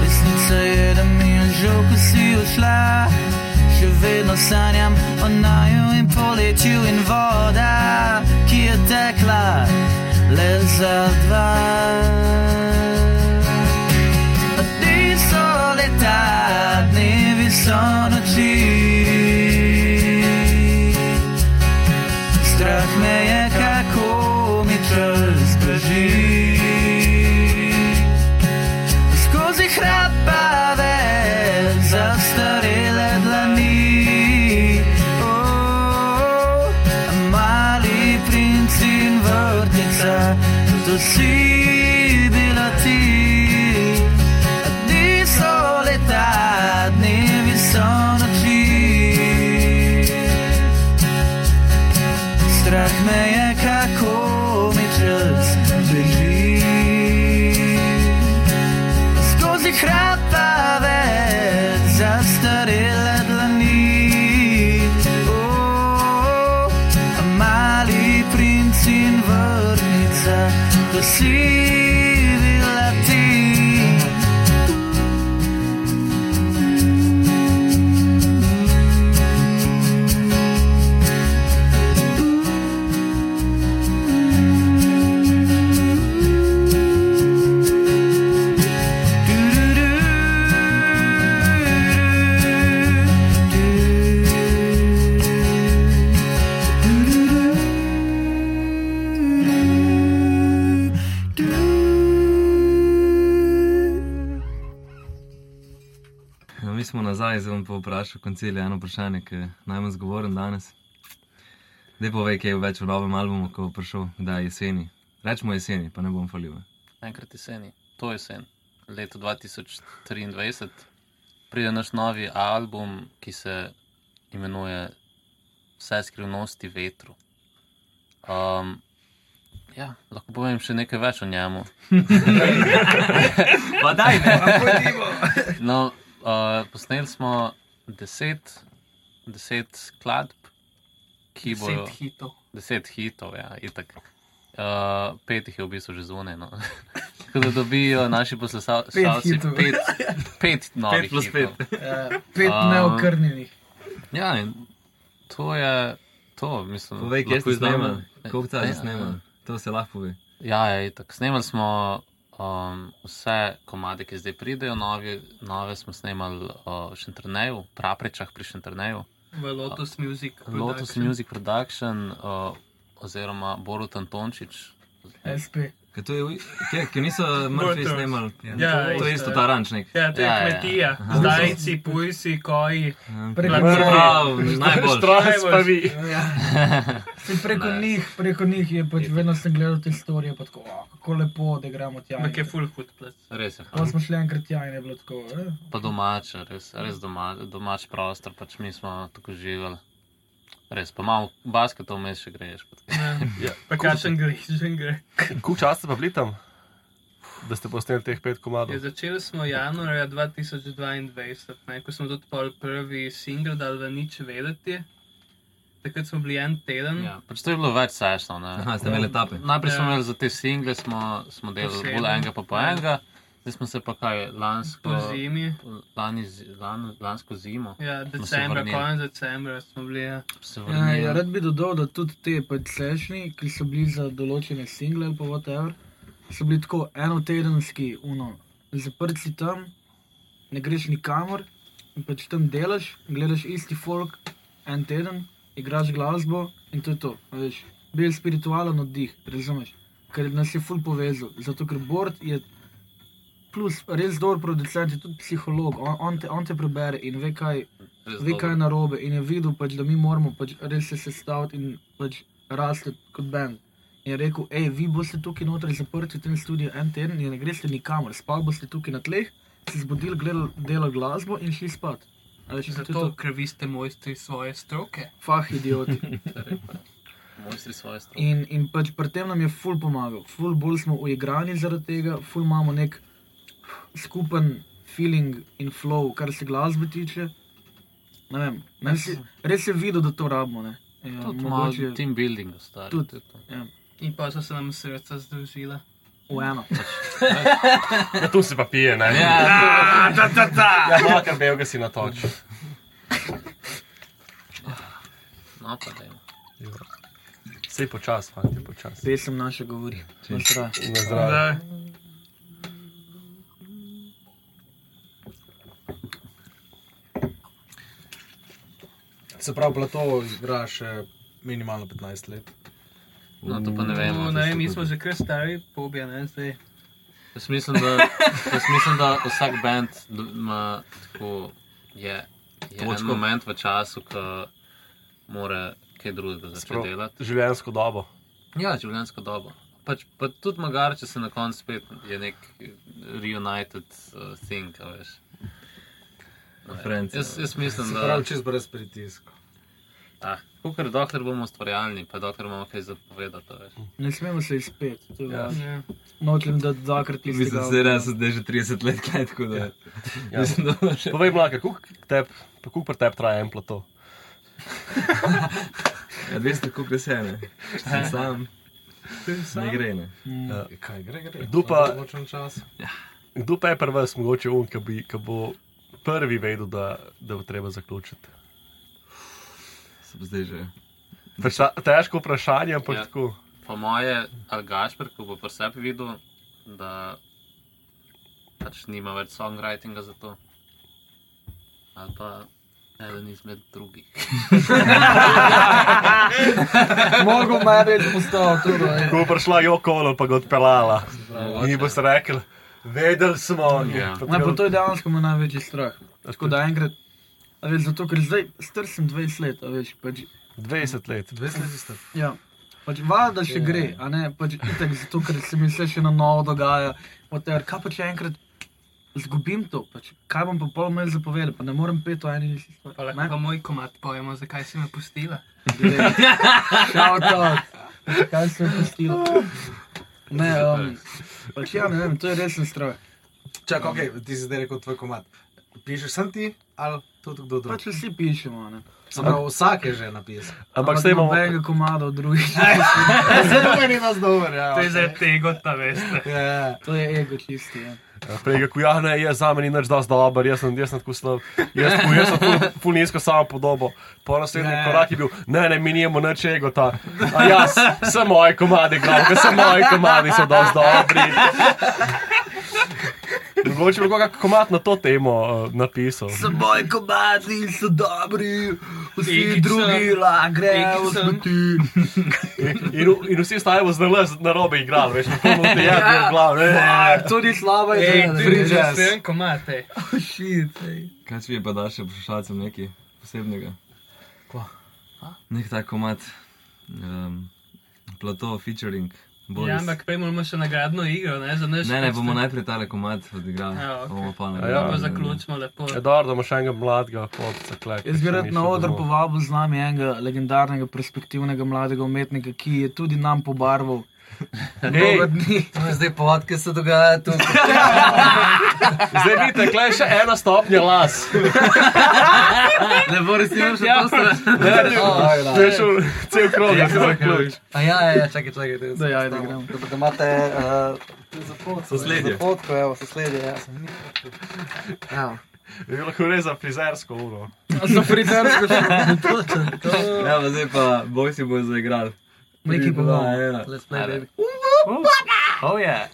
Resnica je, da mi je žal, ko si odšla. Še vedno sanjam o naju in poletju in voda, ki je tekla le za dva. Noči. Strah me je, kako mi čas beži. Skozi hrapave, zastarele dlani. Oh, mali princ in vrtnica, to si pa vprašal koncilij eno vprašanje, ki je najmanj zgovoren danes. Zdaj povej, kaj je več v novem albumu, ko bo prišel, da je jeseni. Rečemo jeseni, pa ne bom falil. Enkrat jeseni, to jesen, leto 2023, pride naš novi album, ki se imenuje Vse skrivnosti vetru. Um, ja, lahko povem še nekaj več o njemu. [LAUGHS] [LAUGHS] Pa daj, ne. No, uh, posneli smo deset, deset skladb, ki bojo. Deset hitov. Deset hitov, ja, itak. Uh, pet jih je v bistvu že zunaj. No. [LAUGHS] Tako da dobijo naši poslušalci hitov. pet, [LAUGHS] pet novih plus hitov. Ja, pet Um, neokrnjenih. Ja, in to je to, mislim. Povej, kje ste snemali, koliko časa Ja, snemali. To se lahko pove. Ja, ja, itak. Snemali smo um, vse komade, ki zdaj pridejo, novi, nove smo snemali uh, v Šentrneju, Praprečah pri Šentrneju. V Lotus Music. Lotus Production. Music Production uh, oziroma Borut Antončič. SP. Ker to je, v- kje, ki niso mrtvi Bortons. snemali. Ja, to, to je isto ta rančnik. Ja, to je Ja, ja. kmetija. Aha. Zdajci, pujsi, koji. Prav, najbolj. Štras pa vi. Ja. Preko njih, preko njih je pač vedno sem gledal te storije, pa tako, "O, kako lepo, da gremo tja. Ampak je full hud plac. Res je. Pa smo šli enkrat tja in je bilo tako. Eh? Pa domače, res, res doma, domač prostor, pač mi smo tako živeli. Res, pa malo basketov vmes še greš. pa tako. Ja. [LAUGHS] Pa kakšen gre, že gre. Koliko časa pa bili tam, da ste posneli teh pet komadov? Ja, začeli smo januarja 2022, ne, ko smo tudi pol prvi singl dal v nič vedeti. Takrat smo bili en teden. Ja, pač to je bilo več sešno. Aha, ste imeli etape. Najprej smo Ja. imeli za te single, smo, smo delali bolj enega pa po Ja. Zdaj smo se pa kaj lansko, Po zimi. lani, lan, lansko zimo. Ja, decembra, konec decembra smo bili. Ja. Ja, ja, rad bi dodal, da tudi te sešni, ki so bili za določene single ali pa whatever, so bili tako enotedenski, uno, zaprt si tam, ne greš nikamor in pač tam delaš, gledaš isti folk en teden, igraš glasbo in to je to. Veš, bil spiritualen oddih, razumeš? Ker nas je ful povezal, zato ker Bord je plus res dober producent, je tudi psiholog, on, on, te, on te prebere in ve, kaj, Res ve, kaj je narobe in je videl, pač, da mi moramo pač res se sestaviti in pač rasti kot bend. In je rekel, hej, vi boste tukaj noter zaprti v tem studiu en teden in ne greste nikamor, spal boste tukaj na tleh, se zbudili, gledali delo glasbo in šli spat. A Veš, to je Zato, to, ker vi ste mojstri svoje stroke. fah idioti. [LAUGHS] Mojstri svoje stroke. In, in pač pri tem nam je ful pomagal, ful bolj smo uigrani zaradi tega, ful imamo nek skupen feeling in flow, kar se glasbe tiče. Ne vem, meni se, res je videl, da to rabimo. Ne. Ja, Tudi malo mogoče team buildinga, stari. Tudi. ja, In pa so se nam srca združila. v eno. [LAUGHS] Ja, tu se pa pije, ne? Ja, ja no, ker belga si natočil. no, pa dajmo. Sej počas, fanti, počas. Pesem naša govori. Na zdrav. Se pravi, plato igra še minimalno 15 let. No, to pa ne vem. No, ne, mi smo že kar stari, pobija, ne, zdaj. Jaz mislim, da, jaz mislim, da vsak bend ima tako, je, je en Točko. moment v času, ko mora kaj drugega začeti delati. Življenjsko dobo. Ja, življenjsko dobo. Pač, pa tudi magar, če se na koncu spet je nek reunited uh, thing, a veš. Vem. Friends, Jaz, ja. jaz mislim, Se da pravi, čez brez pritiska. Ah, kukor, dokler bomo ustvarjalni, pa dokler imamo kaj zapovedati, veš. Ne smemo se izpet. to je Ja. Ja. Nočem, da dvakrat Mislim, istega da avtorja. se zdaj že 30 let kaj tako da. Ja. Mislim, da še. Povej, mlaka, kako pri tebi traja en plato? [LAUGHS] Ja, 200 kup je vse, ne. Sem sam. Ne gre, ne. Mm. Ja. Kaj gre, gre? Kdo pa- Določen čas. Kdo pa je pri vas mogoče bi- ki bo prvi vedel, da, da bo treba zaključiti? Zdaj že. Ta- Težko vprašanje, ampak Ja. tako. Po moje, Algašper, ko bo pri sebi videl, da pač nima več songwritinga za to. Ali pa eden izmed drugih. [LAUGHS] Mogo me reči postal tudi. Ko bo prišla Jokolo, pa ga odpeljala. Ji boste rekli, vedeli smo. Ja. Pa Ne, pa to je dejansko moj največji strah. Tako da enkrat, a veš, zato ker zdaj star sem 20 let, a veš, pač, 20 let. 20 let ste. ja. Pač valjda še gre, a ne, pač itak zato, ker se mi vse še na novo dogaja. Whatever. Kaj pa če enkrat zgubim to, pač, kaj bom pa pol imel zapovedati, pa ne morem pet o eni isti Pa stvari. lahko pa moj komat pojemo, zakaj si me pustila. Shout [LAUGHS] out. Kaj se je pustilo? Ne, um, pač ja, ne vem, to je resen strah. Čakaj, okay, ti si zdaj rekel tvoj komat. Pišeš sem ti ali tudi kdo drug? Pač vsi pišemo, ne. Pravi, vsak je že napisal. Ampak zdaj imamo. nobenega komada od drugih. [LAUGHS] Zelo meni nas dober, ja. To je zdaj tega, ta veste. Ja, To je ego čisti, ja. Prej je ja, ne, je za me ni nič dosti dober, jaz sem, jaz sem tako slab. Jaz, sem- jaz sem ful, ful nizko samo podobo. Po naslednji Ne. korak je bil, ne, ne, mi nimamo nič ego ta. A jaz, samo moji komadi, glavno, samo moji komadi so dosti dobri. Mogoče bi kakšen komad na to temo uh, napisal. So moji komadi, so dobri, vsi Ekica. drugi la grejo v Ekica. smeti. [LAUGHS] In, in vsi ostajamo z nalaz na robe igrali, veš, na polno te jadne v glav. ne. Ja, to ni slaba Ej, ideja. tu free je že jazz. stojen komat. Oh. Kaj če bi pa dal še poslušalcem nekaj posebnega? Kva? Nek tak komat. Um, Plato featuring. Boris. Ja, ampak prej moramo še nagradno igro, ne, za naš. Ne, ne, bomo najprej tale komat odigrali. Ja, ok. Bomo pa A nagrado. ja. Pa zaključimo lepo. Je dobro, da imaš enega mladega klopca. klek, Jaz bi še rad na oder domov. povabil z nami enega legendarnega, perspektivnega mladega umetnika, ki je tudi nam pobarval. Dni. To je zdaj pod, ki se dogaja tu. [LAUGHS] Zdaj vidite, klej še ena stopnja las. Ne bo res imel še to stran. Ne, ti- ti je šel cel krog, da se zaključ. A ja, ja, ja, čakaj, čakaj. da Da, ja, da postavim. gremo. Da imate uh, Sosledje. fotko, evo, sosledje. Ja. Ja. Je lahko res za frizersko uro. Za frizersko [LAUGHS] točen. Ja, pa zdaj pa boj si bo zaigral. Neki Tri, pa dva, bomo. ena. Let's play, baby. Oh yeah.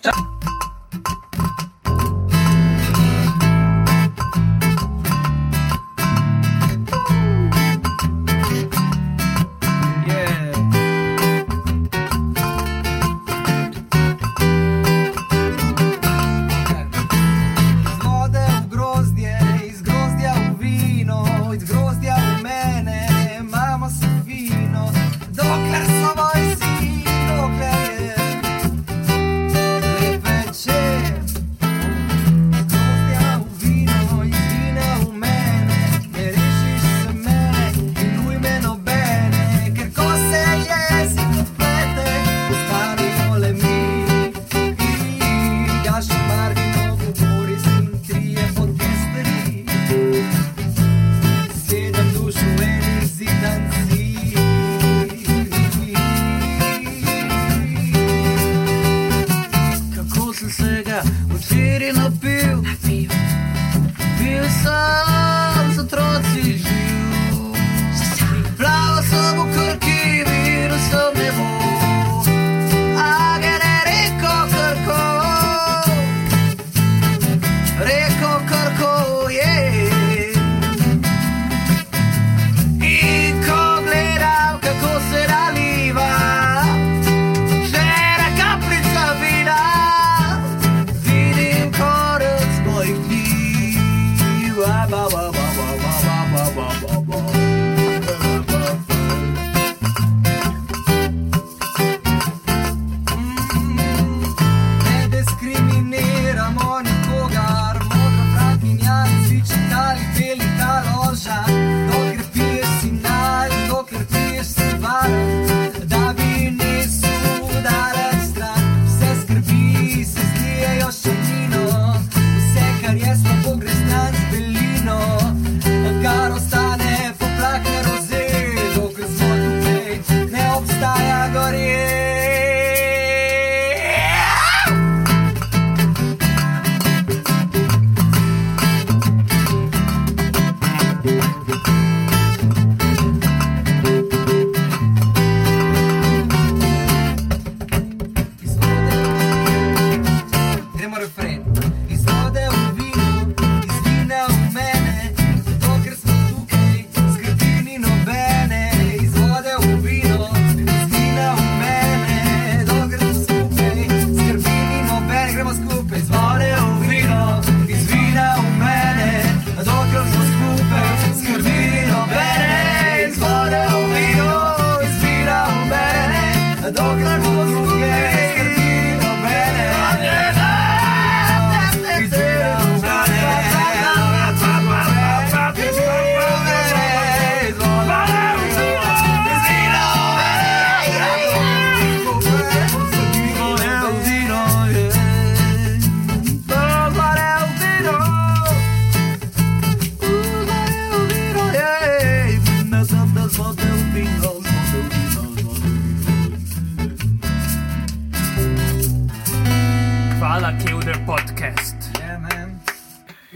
Podcast. Yeah, man.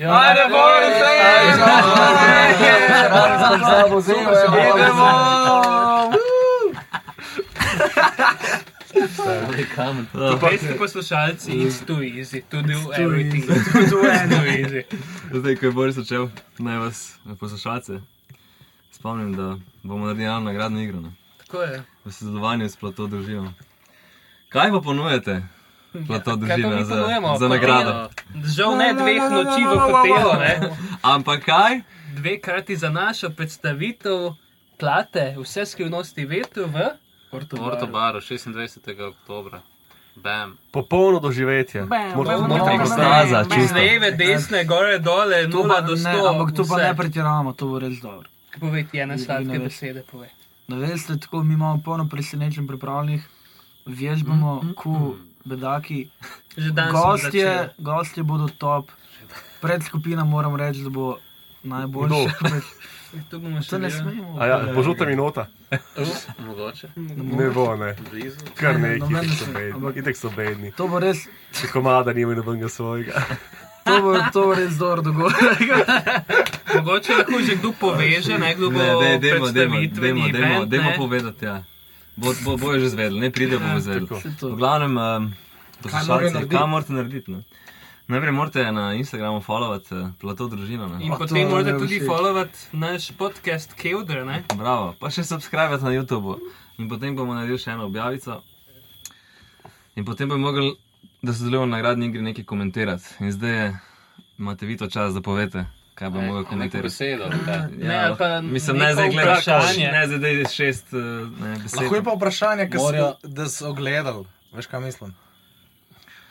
Ajde, Veste, poslušalci, it's too easy to do everything. To do anything. Zdaj, ko je Boris začel, naj vas, eh, poslušalce, spomnim, da bomo naredili eno nagradno igro. Ne? Tako je. V sodelovanju s Plato družino. Kaj pa ponujete, Plato pa družina, mi za, ponujemo? za nagrado? Žal ne dveh noči v hotelu, ne? Ampak kaj? Dve krati za našo predstavitev plate, vse skrivnosti vetru v Porto Baro, 26. oktobra. Bam. Popolno doživetje. Notri ekstaza, z čisto. leve, desne, gore, dole, To 0 pa, do 100. ne, ampak to pa ne pretiravamo, to bo res dobro. Povej ti ene Ne sladke veš. besede, povej. Da veste, tako mi imamo polno presenečen pripravljenih, vežbamo, ku bedaki. Že danes Gostje, gostje bodo top. Pred skupina moram reči, da bo najboljša. [LAUGHS] pač. Tu bomo še To ne smemo. A ja, bo žuta minota. [LAUGHS] Mogoče. Ne bo, ne. Blizu. Kar Ne, neki, noben itek ne so bedni. ampak- Itek so bedni. To bo res, Če komada nimajo nobenega svojega. [LAUGHS] to bo, to bo res dober dogodek. Mogoče lahko že kdo poveže, ne kdo bo Ne, dej, dajmo, dajmo, predstavitveni dajmo, dajmo, event, dajmo ne. povedati, ja. Bo, bo, bojo že zvedeli, ne pridejo, bomo zvedeli. Saj to. V glavnem, um, poslušalci, kaj morate narediti? Ne? Najprej morate na Instagramu followati uh, Plato družino. Ne? In Oh, potem to morate tudi followati naš podcast Keuder, ne? Bravo, pa še subscribe na YouTubu. In potem bomo naredili še eno objavico. In potem bomo mogli, da sodelujemo na nagradni igri, nekaj komentirati. In zdaj je, imate vi to čas, da povete, kaj mogli Neko komentirati. besedo. kaj? Ne, pa mislim, ne zdaj gledaš, vprašanje. ne zdaj je šest uh, ne, besed. Lahko je pa vprašanje, ki Morajo- so, da so gledali. Veš, kaj mislim?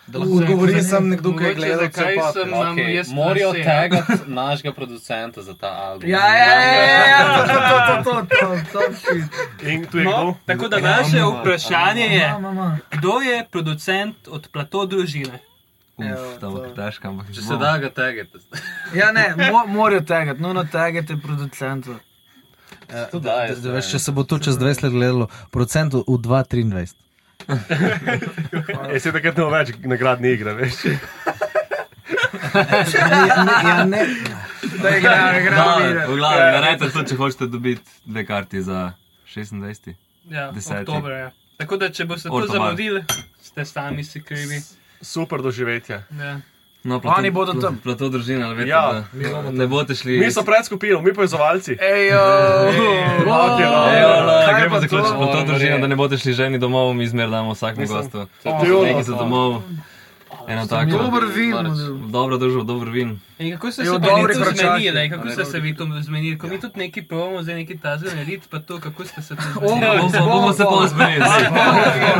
Da Uh, lahko odgovori sem nekdo, ki je gledal. cel sem-. Imam Okay, jaz morajo ja. tagati našega producenta za ta album. Ja, ja, ja, ja, ja, to, to, to, to, to, to, In tu je No, tako da naše vprašanje je, kdo je producent od plato družine? Uf, to bo težko, ampak Če se da ga tagate. [LAUGHS] Ja, ne, mo, morajo tagati, nujno producentov. Eh, To da- daje da- da veš, Če se bo to čez 20 let gledalo, procent v 2,23. Je se takrat ne več nagradne igre, veš. [LAUGHS] Ja, ne. Da igrajo, Da, igrajo. v glavnem, naredite to, če hočete dobiti dve karti za 26. Ja, Deseti. oktober, ja. Tako da, če boste to zamudili, ste sami si krivi. Super doživetje. Ja. No, Oni bodo tam. Plato družina, ali veste, Ja, da ne boste šli. Mi smo pred skupino, mi povezovalci. Ejo! Okay, no. Ejo, la, Kaj gremo pa zaključiti to? plato družina, da ne boste šli ženi domov, mi zmer damo vsakemu Mislim, gostu. to- Nekaj za domov. Eno tako. Dober vin. Dobro družbo, dober vin. In kako ste Je se v pa vi dobrih tu ročakih. zmenili, ej, kako ste se vi tu zmenili, ko mi tudi neki provamo, zdaj neki taze narediti, pa to, kako ste se tu zmenili. Bomo, bomo se pol zmenili.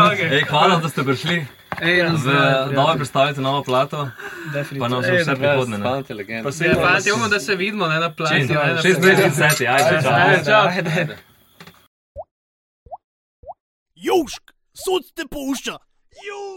Okay, Ej, hvala, da ste prišli. Ej, Z nove predstavite novo plato, pa nam za vse prihodne. Pa se Ja, fantje, upam, da se vidimo ne, na plaži. ne, na 26. ajde, čau. Ajde, čau. Južk, sod te pušča. Južk.